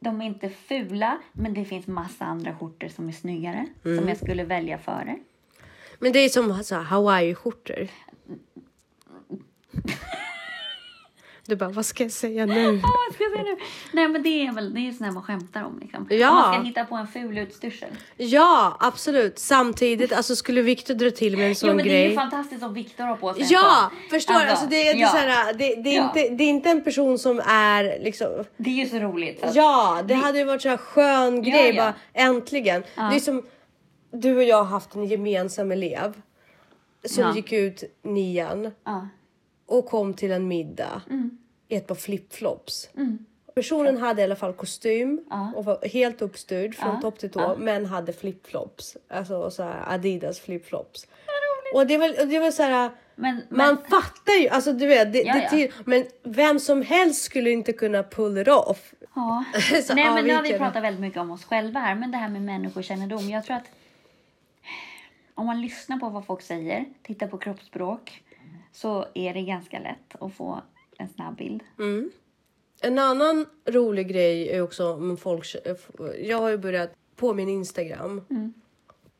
B: de är inte fula, men det finns massa andra skjortor som är snyggare, som jag skulle välja före.
A: Men det är som alltså, hawaii-skjortor. Du bara, vad ska jag säga nu?
B: Vad ska jag säga nu? Nej men det är väl det är här man skämtar om liksom.
A: Ja.
B: Om man ska hitta på en ful utstyrsel.
A: Ja, absolut. Samtidigt, alltså skulle Viktor dra till med en sån
B: Jo men det är
A: grej.
B: ju fantastiskt om Viktor har på sig en
A: Ja,
B: sån.
A: förstår alltså, alltså det, är- det,
B: ja.
A: så här, det, det, är
B: Ja.
A: inte, det är inte en person som är liksom
B: Det är ju så roligt. Så att-
A: Ja, det hade ju varit så här skön grej
B: ja.
A: bara äntligen. Det är som du och jag har haft en gemensam elev som gick ut nian. Och kom till en middag
B: Mm.
A: i ett par flipflops. Personen hade i alla fall kostym
B: Ja.
A: och var helt uppstyrd från
B: Ja.
A: topp till tå
B: Ja.
A: men hade flipflops. Alltså så här Adidas flipflops. Och det var, och det var så här.
B: Men,
A: Man
B: men
A: fattar ju, alltså du vet, det, det till, men vem som helst skulle inte kunna pull it off.
B: Ja.
A: Så
B: Nej men nu har vi pratat väldigt mycket om oss själva här. Men det här med människokännedom. Jag tror att om man lyssnar på vad folk säger, tittar på kroppsspråk. Så är det ganska lätt att få en snabb bild.
A: En annan rolig grej är också om folk... Jag har ju börjat på min Instagram.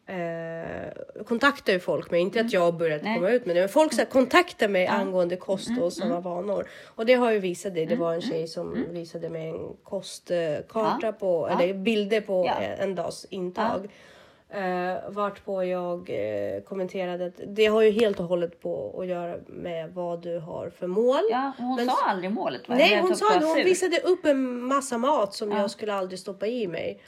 A: Eh, kontaktar ju folk mig, inte att jag har börjat
B: Nej.
A: komma ut med det, men folk så kontaktar mig angående kost och sådana vanor. Och det har ju visat det. Det var en tjej som visade mig en kostkarta
B: Ja.
A: på,
B: Ja.
A: eller bilder på
B: Ja.
A: en dags intag. Eh, vart på jag eh, kommenterade att det har ju helt och hållet på att göra med vad du har för mål.
B: Ja, hon
A: Men-
B: sa aldrig målet. Va?
A: Nej, hon sa
B: det
A: Hon visade upp en massa mat som jag skulle aldrig stoppa i mig.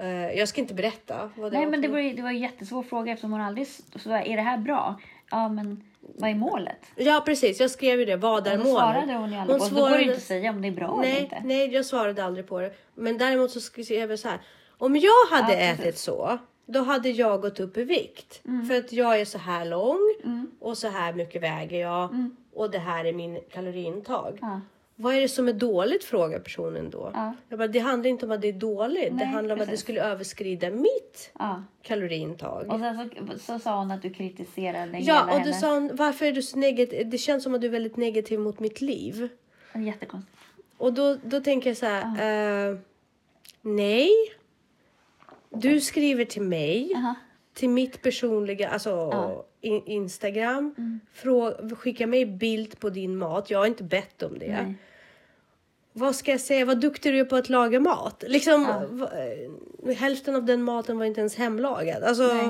A: Eh, jag ska inte berätta vad det
B: Nej
A: var
B: men det var, det var en jättesvår fråga eftersom hon aldrig... Så är det här bra? Ja men vad är målet?
A: Ja precis, jag skrev ju det. Vad är målet?
B: svarade hon ju aldrig på. Så Då går det inte att säga om det är bra eller
A: nej,
B: inte.
A: nej, jag svarade aldrig på det. Men däremot så skrev jag så här. Om jag hade
B: Ja,
A: ätit så, då hade jag gått upp i vikt.
B: Mm.
A: För att jag är så här lång och så här mycket väger jag
B: Mm.
A: och det här är min kaloriintag.
B: Ja.
A: Vad är det som är dåligt? frågar personen då.
B: Ja.
A: Jag bara, det handlar inte om att det är dåligt. det
B: Nej,
A: handlar om att det skulle överskrida mitt
B: Ja.
A: kaloriintag.
B: Och sen så, så sa hon att du kritiserade
A: ja, och du
B: hennes...
A: sa hon, varför är du så negativ? Det känns som att du är väldigt negativ mot mitt liv.
B: Det Jättekonstigt.
A: Och då, då tänker jag så här. eh, nej. Du skriver till mig.
B: Jaha.
A: till mitt personliga, alltså
B: Ja.
A: in, Instagram. Frå, skicka mig bild på din mat. Jag har inte bett om det.
B: Nej.
A: Vad ska jag säga? Vad duktig du är på att laga mat. Liksom,
B: Ja.
A: eh, hälften av den maten var inte ens hemlagad. Alltså,
B: Nej.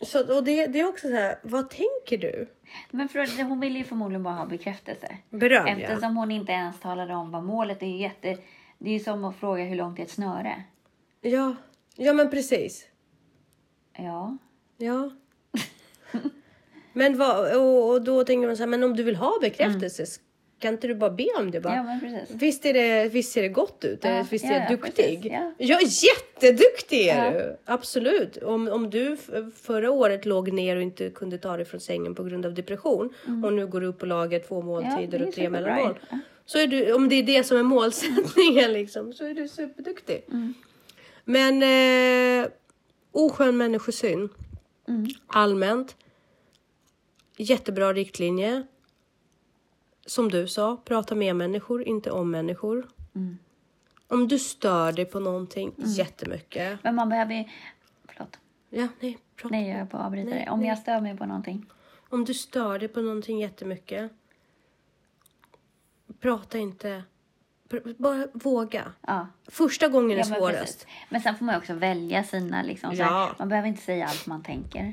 A: så, och det, det är också så här, vad tänker du?
B: Men för, hon ville ju förmodligen bara ha bekräftelse.
A: Beröm ja.
B: Eftersom hon inte ens talade om vad målet är. Jätte, det är ju som att fråga hur långt är ett snöre.
A: Ja. Ja men precis.
B: Ja.
A: Ja. men vad, och, och då tänker man så här, men om du vill ha bekräftelse, kan inte du bara be om det? Bara?
B: Ja, men precis.
A: Visst, är det, visst ser det gott ut?
B: Ja,
A: visst är
B: ja,
A: jag
B: ja,
A: duktig?
B: precis, ja.
A: Ja, jätteduktig är du! Absolut. Om, om du förra året låg ner och inte kunde ta dig från sängen på grund av depression och nu går upp och lagar två måltider
B: Mm.
A: och tre mellanmål. Så är du, om det är det som är målsättningen liksom, så är du superduktig.
B: Mm.
A: Men eh, oskön människosyn.
B: Mm.
A: Allmänt. Jättebra riktlinje. Som du sa, prata med människor, inte om människor.
B: Mm.
A: Om du stör dig på någonting jättemycket.
B: Men man behöver. Förlåt.
A: Ja, nej, prata.
B: Nej, jag är på att avbryta dig. Om
A: nej.
B: jag stör mig på någonting.
A: Om du stör dig på någonting jättemycket. Prata inte. Bara våga.
B: Ja.
A: Första gången är
B: Ja, men,
A: svårast.
B: precis. men sen får man också välja sina... Liksom,
A: Ja.
B: här, man behöver inte säga allt man tänker.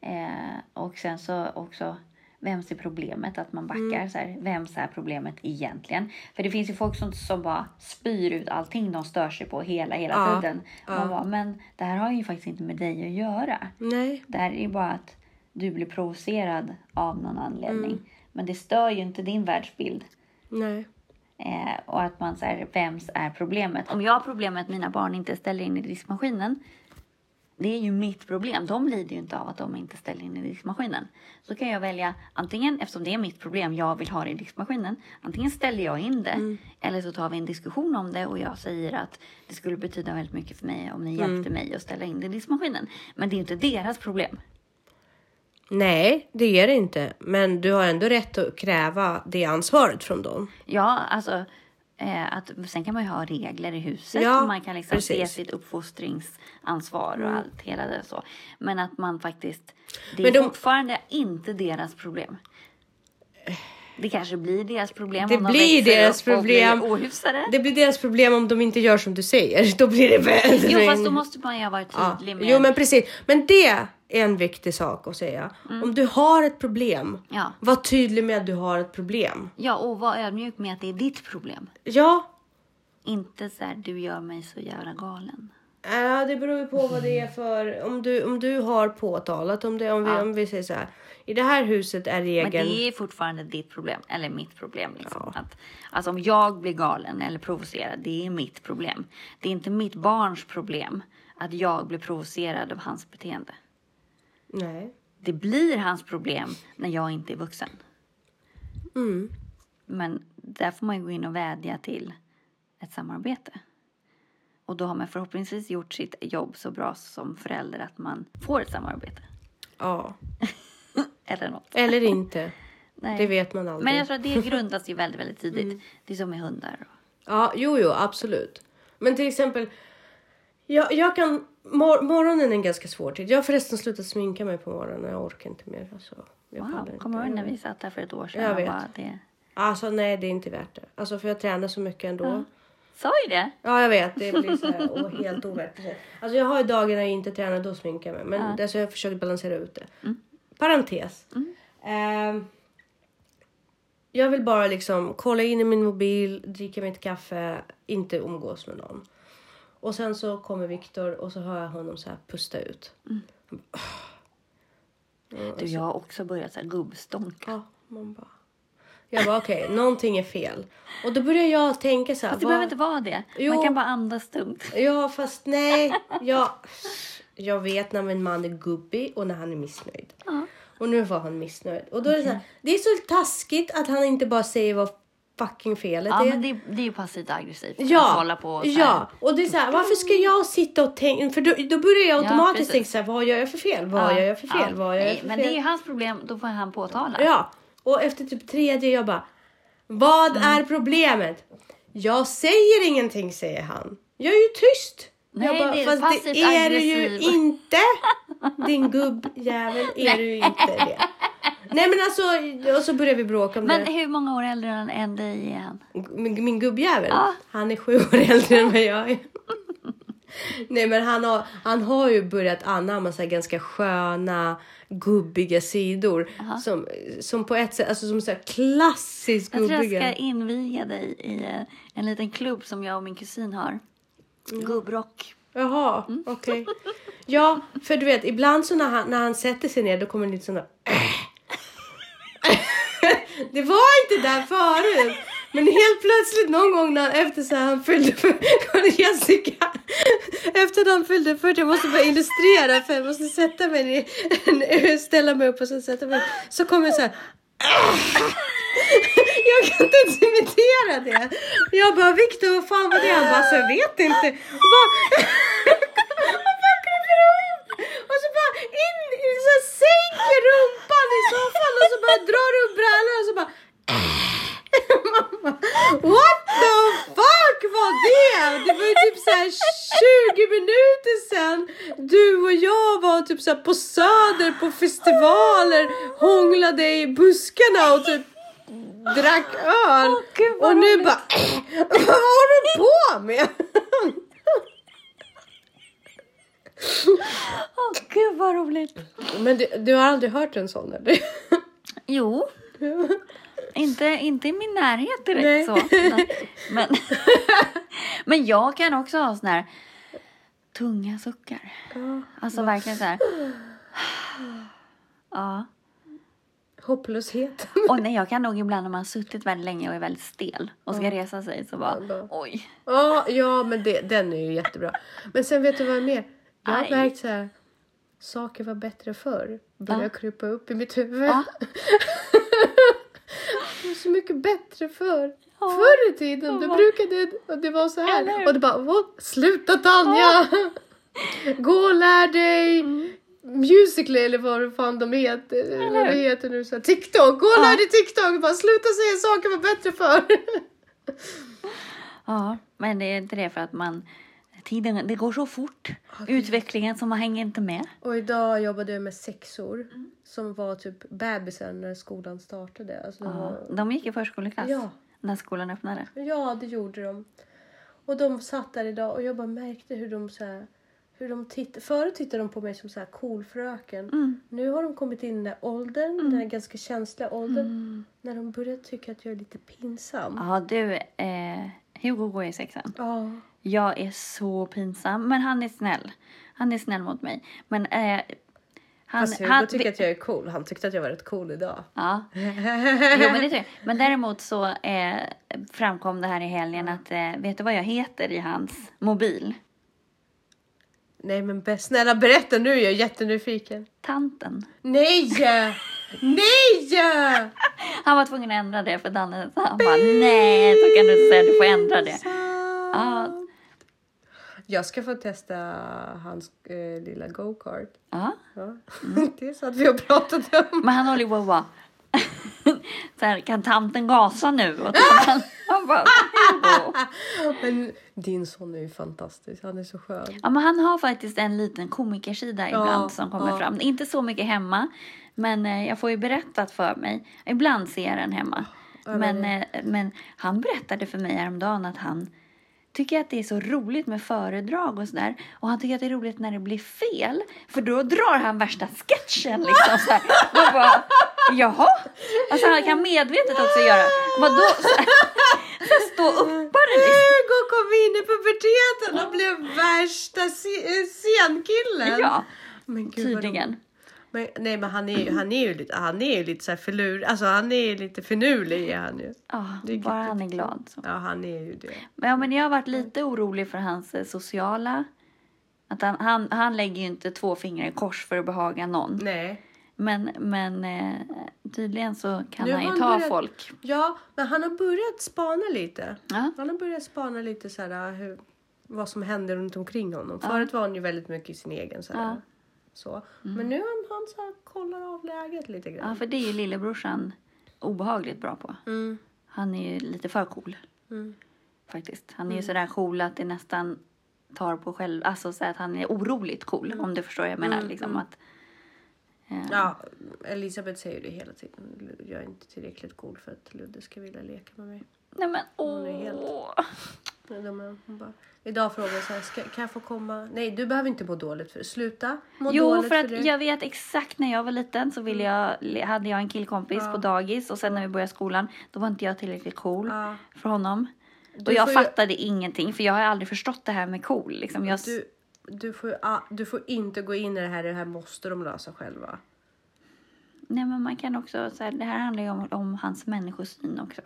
B: Eh, och sen så också, vems är problemet? Att man backar.
A: Mm.
B: Så här, vems är problemet egentligen? För det finns ju folk som, som bara spyr ut allting de stör sig på hela, hela
A: Ja,
B: tiden. Man bara, men det här har ju faktiskt inte med dig att göra.
A: Nej.
B: Det här är ju bara att du blir provocerad av någon anledning.
A: Mm.
B: Men det stör ju inte din världsbild.
A: Nej.
B: Eh, och att man säger vems är problemet? Om jag har problem med att mina barn inte ställer in i diskmaskinen. Det är ju mitt problem. De lider ju inte av att de inte ställer in i diskmaskinen. Så kan jag välja antingen, eftersom det är mitt problem, jag vill ha det i diskmaskinen. Antingen ställer jag in det. Eller så tar vi en diskussion om det och jag säger att det skulle betyda väldigt mycket för mig om ni hjälpte mig att ställa in det i diskmaskinen. Men det är inte deras problem.
A: Nej, det är det inte. Men du har ändå rätt att kräva det ansvaret från dem.
B: Ja, alltså. Eh, att, sen kan man ju ha regler i huset.
A: Ja,
B: och man kan liksom se
A: precis.
B: sitt uppfostringsansvar och allt hela det så. Men att man faktiskt. Det är
A: de-
B: fortfarande inte deras problem. Det kanske blir deras problem
A: Det
B: om de
A: blir deras problem.
B: blir ohyfsade.
A: Det blir deras problem om de inte gör som du säger. Då blir det väldigt...
B: Jo, fast då måste man ju vara
A: Ja.
B: tydlig med.
A: Jo, men precis. Men det en viktig sak att säga. Om du har ett problem,
B: Mm. Ja.
A: var tydlig med att du har ett problem.
B: Ja, och var ödmjuk med att det är ditt problem.
A: Ja,
B: Inte så här, du gör mig så jävla galen.
A: Ja, det beror ju på vad det är för... Om du, om du har påtalat, om, det, om, vi,
B: Ja.
A: om vi säger så här. I det här huset är
B: Men
A: regeln...
B: det är fortfarande ditt problem, eller mitt problem. Liksom. Att, alltså om jag blir galen eller provocerad, det är mitt problem. Det är inte mitt barns problem att jag blir provocerad av hans beteende.
A: Nej.
B: Det blir hans problem när jag inte är vuxen.
A: Mm.
B: Men där får man gå in och vädja till ett samarbete. Och då har man förhoppningsvis gjort sitt jobb så bra som förälder att man får ett samarbete.
A: Ja.
B: Eller något.
A: Eller inte.
B: Nej.
A: Det vet man aldrig.
B: Men jag tror att det grundas ju väldigt, väldigt tidigt. Det är som med hundar.
A: Ja, jo, jo, absolut. Men till exempel, jag, jag kan... Mor- morgonen är en ganska svår tid. Jag har förresten slutat sminka mig på morgonen. Jag orkar inte mer. Alltså, jag
B: Wow, kommer du ihåg när vi satt här för ett år sedan?
A: Jag vet.
B: Bara det...
A: Alltså nej, det är inte värt det. Alltså för jag tränar så mycket ändå. Ja,
B: Sa ju det.
A: jag vet. Det blir så här, oh, helt ovärt. Alltså jag har ju dagar när jag inte tränar, då sminkar jag mig. Men
B: Ja.
A: alltså, jag har försökt balansera ut det. Parentes. Ehm, jag vill bara liksom kolla in i min mobil, dricka mitt kaffe, inte umgås med någon. Och sen så kommer Viktor och så hör jag honom så här pusta ut.
B: Du, jag har också börjat så här gubbstånka.
A: Ja, man bara... Jag bara okej, någonting är fel. Och då börjar jag tänka så här.
B: Fast det
A: vad-
B: behöver inte vara det.
A: Jo.
B: Man kan bara andas tungt.
A: Ja, fast nej. Jag, jag vet när min man är gubbig och när han är missnöjd.
B: Ja.
A: Och nu var han missnöjd. Och då är det så här, det är så taskigt att han inte bara säger vad fucking felet
B: Ja,
A: är.
B: men det, det är ju passivt aggressivt. Att
A: Ja,
B: hålla på och
A: ja, och det är så här, varför ska jag sitta och tänka, för då, då börjar jag
B: Ja,
A: automatiskt
B: precis.
A: tänka så här, vad gör jag för fel, vad
B: Ja,
A: gör jag för fel,
B: ja.
A: vad gör jag
B: Nej,
A: för
B: Men
A: fel.
B: det är ju hans problem, då får han påtala.
A: Ja, och efter typ tredje jag bara, vad
B: Mm.
A: är problemet? Jag säger ingenting säger han. Jag är ju tyst.
B: Nej,
A: jag bara,
B: det är
A: fast
B: passivt
A: det är du ju
B: aggressiv.
A: inte. Din gubbjävel är du ju inte det. Nej men alltså, och så börjar vi bråka om
B: Men
A: det.
B: hur många år äldre än- dig är han?
A: Min, min gubbjävel,
B: Ja.
A: han är sju år äldre än vad jag är. Nej men han har, han har ju börjat anamma så här ganska sköna gubbiga sidor. Som, som på ett sätt, alltså som så här klassiskt
B: Jag tror jag
A: gubbiga.
B: ska inviga dig i eh, en liten klubb som jag och min kusin har. Gubbrock.
A: Jaha,
B: Mm.
A: okej. Ja, för du vet ibland så när han, när han sätter sig ner då kommer det lite sådana Det var inte där förut. Men helt plötsligt någon gång när, efter så här, han fyllde för Jessica. Efter att han fyllde 40, jag måste bara illustrera för jag måste sätta mig ner, ställa mig upp och så sätta mig. Så kommer jag så här. Jag kan inte ens imitera det. Jag bara Viktor vad fan var det? Han bara så jag vet inte. Och bara, och så bara in, så sänker rumpan i soffan och så bara drar upp brallan och så bara Mamma, What the fuck var det? Det var ju typ så här 20 minuter sedan du och jag var typ så här på Söder på festivaler, hånglade i buskarna och typ drack öl.
B: Åh, Gud,
A: och nu
B: roligt.
A: bara, vad håller du på med?
B: Åh gud vad roligt.
A: Men du, du har aldrig hört en sån eller?
B: Jo. Inte, inte i min närhet direkt
A: Nej.
B: så. Men, men jag kan också ha sån här tunga suckar. Alltså verkligen så här. Ja.
A: Hopplöshet.
B: Och nej, jag kan nog ibland när man har suttit väldigt länge och är väldigt stel och ska resa sig så bara
A: Ja.
B: oj.
A: Ja, ja men det, den är ju jättebra. Men sen vet du vad mer? Jag har märkt så här. Saker var bättre förr. Börjar
B: Ja.
A: krypa upp i mitt huvud.
B: Ja.
A: Det var så mycket bättre förr.
B: Ja.
A: Förr i tiden, då
B: Ja.
A: brukade och det vara så
B: Eller
A: här.
B: hur?
A: Och det bara, "Vad? sluta Tanja! Gå och lär dig Musical.ly eller vad fan de heter. Vad det
B: hur?
A: heter nu. Så här, TikTok, gå och
B: Ja.
A: lär dig TikTok! Bara sluta säga saker var bättre förr.
B: Ja, men det är inte det för att man tiden, det går så fort. Utvecklingen som man hänger inte med.
A: Och idag jobbade jag med sexor som var typ bebisar när skolan startade. Alltså,
B: Ja,
A: var-
B: de gick i förskoleklass
A: Ja.
B: när skolan öppnade.
A: ja, det gjorde de. Och de satt där idag och jag bara märkte hur de så här, hur de tittade. Förut tittade de på mig som så här cool fröken.
B: Mm.
A: Nu har de kommit in i den där åldern, den här ganska känsliga åldern. När de börjar tycka att jag är lite pinsam.
B: Ja, du, eh, Hugo går i sexan.
A: Ja.
B: Jag är så pinsam, men han är snäll. Han är snäll mot mig. Men eh, han...
A: Fast Hugo tycker att jag är cool. Han tyckte att jag var rätt cool idag.
B: Ja. Jo, men, det men däremot så eh, framkom det här i helgen att eh, vet du vad jag heter i hans mobil?
A: Nej men snälla berätta nu, jag är jättenyfiken.
B: Tanten.
A: Nej! Nej!
B: Han var tvungen att ändra det för Danne sa han bara nej, så kan du inte säga, du får ändra det. Ja.
A: Jag ska få testa hans eh, lilla go-kart.
B: Ja,
A: Ja. Det är så att vi har pratat om.
B: men han håller ju på vara så här, kan tanten gasa nu? Och tanten, han bara.
A: Men din son är ju fantastisk. Han är så skön.
B: ja, men han har faktiskt en liten komikersida ibland som kommer
A: ja.
B: fram. Inte så mycket hemma, men eh, jag får ju berättat för mig. Ibland ser jag den hemma.
A: Ja,
B: Men,
A: men
B: eh, men han berättade för mig häromdagen att han tycker att det är så roligt med föredrag och sådär. Och han tycker att det är roligt när det blir fel. För då drar han värsta sketchen liksom så här. Man bara, jaha? Alltså han kan medvetet också göra, vadå? Så här, så här, stå uppare liksom.
A: Hugo kom in i puberteten och blev värsta eh, scenkillen.
B: Ja,
A: men gud,
B: tydligen.
A: Men, nej men han är han är ju lite, han är ju lite så här förlur, alltså han är lite finurlig är han ju.
B: Ja,
A: är
B: bara han är glad. Så.
A: Ja han är ju det.
B: Men, ja, men jag har varit lite orolig för hans eh, sociala. Att han, han, han lägger ju inte två fingrar i kors för att behaga någon.
A: Nej.
B: Men, men eh, tydligen så kan
A: Nu
B: han ju
A: har
B: ta
A: han börjat-
B: folk.
A: Ja, men han har börjat spana lite.
B: Ja.
A: Han har börjat spana lite så här hur, vad som händer runt omkring honom. Förut var han ju väldigt mycket i sin egen så här.
B: Ja.
A: Så. Men nu han, han så här, kollar av läget lite
B: ja,
A: grann.
B: för det är ju lillebrorsan obehagligt bra på.
A: Mm.
B: Han är ju lite för cool
A: Mm.
B: faktiskt. Han är ju sådär cool att det nästan tar på själv, alltså så att han är oroligt cool om du förstår vad jag menar.
A: Mm,
B: liksom
A: mm.
B: att, eh,
A: Ja, Elisabeth säger ju det hela tiden. Jag är inte tillräckligt cool för att Ludde ska vilja leka med mig.
B: Nej men åh.
A: De Hon bara, idag frågar jag så här, ska, kan jag få komma? Nej, du behöver inte må dåligt för det. Sluta må
B: Jo,
A: dåligt
B: för att
A: det.
B: jag vet exakt när jag var liten så ville jag, hade jag en killkompis
A: Ja.
B: på dagis och sen när vi började skolan då var inte jag tillräckligt cool
A: Ja,
B: för honom.
A: du
B: och jag
A: får ju-
B: fattade ingenting för jag har aldrig förstått det här med cool. Liksom. Jag,
A: Du, du, får, du får inte gå in i det här, det här måste de lösa själva.
B: Nej men man kan också, så här, det här handlar ju om, om hans människosyn också.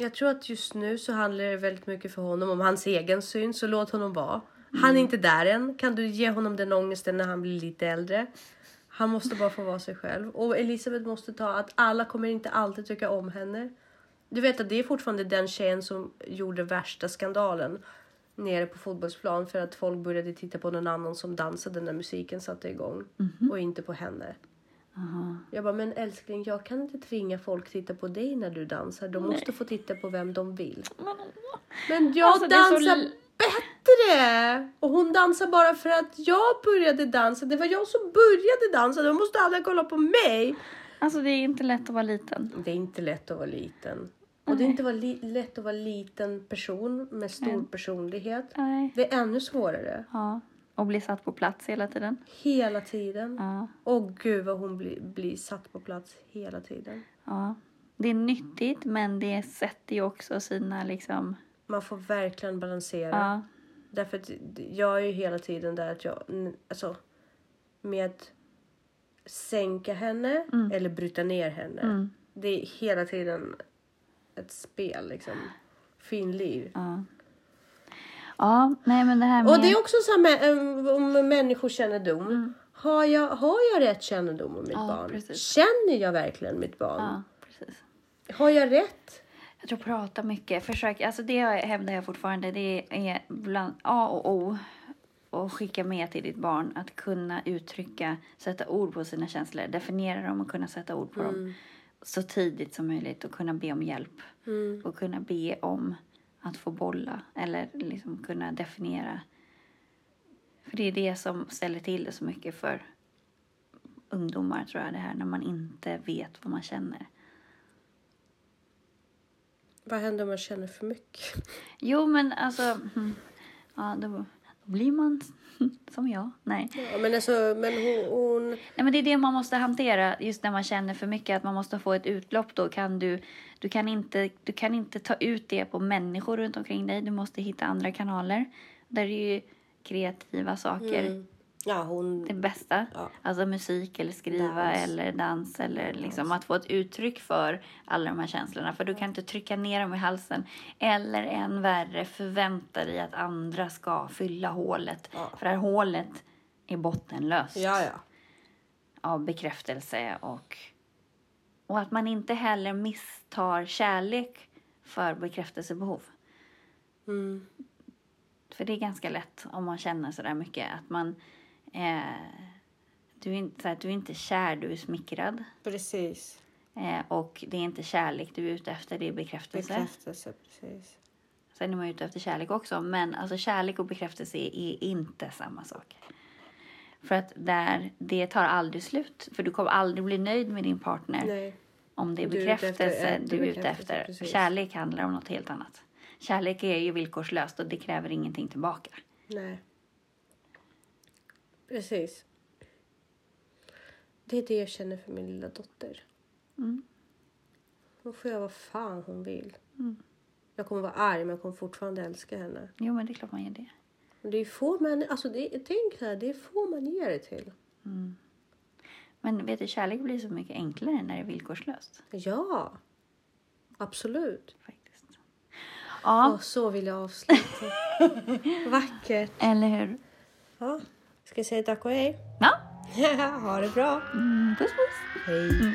A: Jag tror att just nu så handlar det väldigt mycket för honom om hans egen syn, så låt honom vara. Han är inte där än. Kan du ge honom den ångesten när han blir lite äldre? Han måste bara få vara sig själv. Och Elisabeth måste ta att alla kommer inte alltid tycka om henne. Du vet att det är fortfarande den tjejen som gjorde värsta skandalen nere på fotbollsplan för att folk började titta på någon annan som dansade när musiken satte igång och inte på henne.
B: Aha.
A: Jag bara, men älskling, jag kan inte tvinga folk titta på dig när du dansar. De måste få titta på vem de vill.
B: Men.
A: Men jag
B: Alltså, så
A: dansar
B: li-
A: bättre! Och hon dansar bara för att jag började dansa. Det var jag som började dansa. Då måste alla kolla på mig.
B: Alltså det är inte lätt att vara liten.
A: Det är inte lätt att vara liten. Och det är inte lätt att vara liten person med stor
B: Nej.
A: personlighet.
B: Nej.
A: Det är ännu svårare.
B: Ja. Och bli satt på plats hela tiden.
A: Hela tiden.
B: Ja.
A: Och gud vad hon blir, blir satt på plats hela tiden.
B: ja. Det är nyttigt men det sätter ju också sina liksom...
A: Man får verkligen balansera.
B: Ja.
A: Därför att jag är ju hela tiden där att jag, alltså med sänka henne eller bryta ner henne.
B: Mm.
A: Det är hela tiden ett spel liksom. Finlir.
B: Ja. Ja, nej men det här med...
A: Och det är också så här med, um, om människokännedom. Har, jag, har jag rätt kännedom om mitt
B: Mm. Ja,
A: barn?
B: precis.
A: Känner jag verkligen mitt barn?
B: Ja, precis.
A: Har jag rätt?
B: Jag tror prata mycket. Försök, alltså det hävdar jag fortfarande. Det är bland A och O och skicka med till ditt barn att kunna uttrycka, sätta ord på sina känslor, definiera dem och kunna sätta ord på dem så tidigt som möjligt och kunna be om hjälp
A: Mm.
B: och kunna be om att få bolla eller liksom kunna definiera. För det är det som ställer till det så mycket för ungdomar tror jag det här när man inte vet vad man känner.
A: Vad händer om jag känner för mycket?
B: Jo, men alltså... mm, Ja, då blir man som jag. Nej.
A: Ja, men alltså, men hon, hon...
B: Nej, men det är det man måste hantera just när man känner för mycket. Att man måste få ett utlopp. Då kan du, du, kan inte, du kan inte ta ut det på människor runt omkring dig. Du måste hitta andra kanaler. Där är ju kreativa saker
A: Mm. Ja, hon...
B: det bästa.
A: Ja.
B: Alltså musik eller skriva
A: Dans.
B: eller dans eller liksom att få ett uttryck för alla de här känslorna. För du kan inte trycka ner dem i halsen. Eller än värre förvänta dig att andra ska fylla hålet.
A: Ja.
B: För det här hålet är bottenlöst
A: Ja, ja.
B: av bekräftelse och, och att man inte heller misstar kärlek för bekräftelsebehov.
A: Mm.
B: För det är ganska lätt om man känner så där mycket att man eh, du, är inte, så här, du är inte kär, du är smickrad.
A: Precis.
B: Eh, och det är inte kärlek du är ute efter, det är bekräftelse.
A: Bekräftelse, precis.
B: Sen är man ute efter kärlek också, men alltså kärlek och bekräftelse är inte samma sak. För att där, det tar aldrig slut. För du kommer aldrig bli nöjd med din partner
A: Nej.
B: om det är
A: Du är ute efter-
B: bekräftelse
A: efter
B: du är ute efter.
A: precis.
B: Kärlek handlar om något helt annat. Kärlek är ju villkorslöst och det kräver ingenting tillbaka.
A: Nej. Precis. Det är det jag känner för min lilla dotter.
B: Mm.
A: Hon får göra vad fan hon vill.
B: Mm.
A: Jag kommer vara arg men jag kommer fortfarande älska henne.
B: Jo, men det är klart man gör det.
A: Men det är få man, alltså det, tänk så här, det är få man ger det till.
B: Men vet du, kärlek blir så mycket enklare när det är villkorslöst.
A: Ja, absolut.
B: Faktiskt. Ja,
A: Och så vill jag avsluta. Vackert.
B: eller hur?
A: Ja. Ska jag säga tack och hej?
B: Ja,
A: ha det bra.
B: mm, puss puss.
A: Hej.
B: Mm.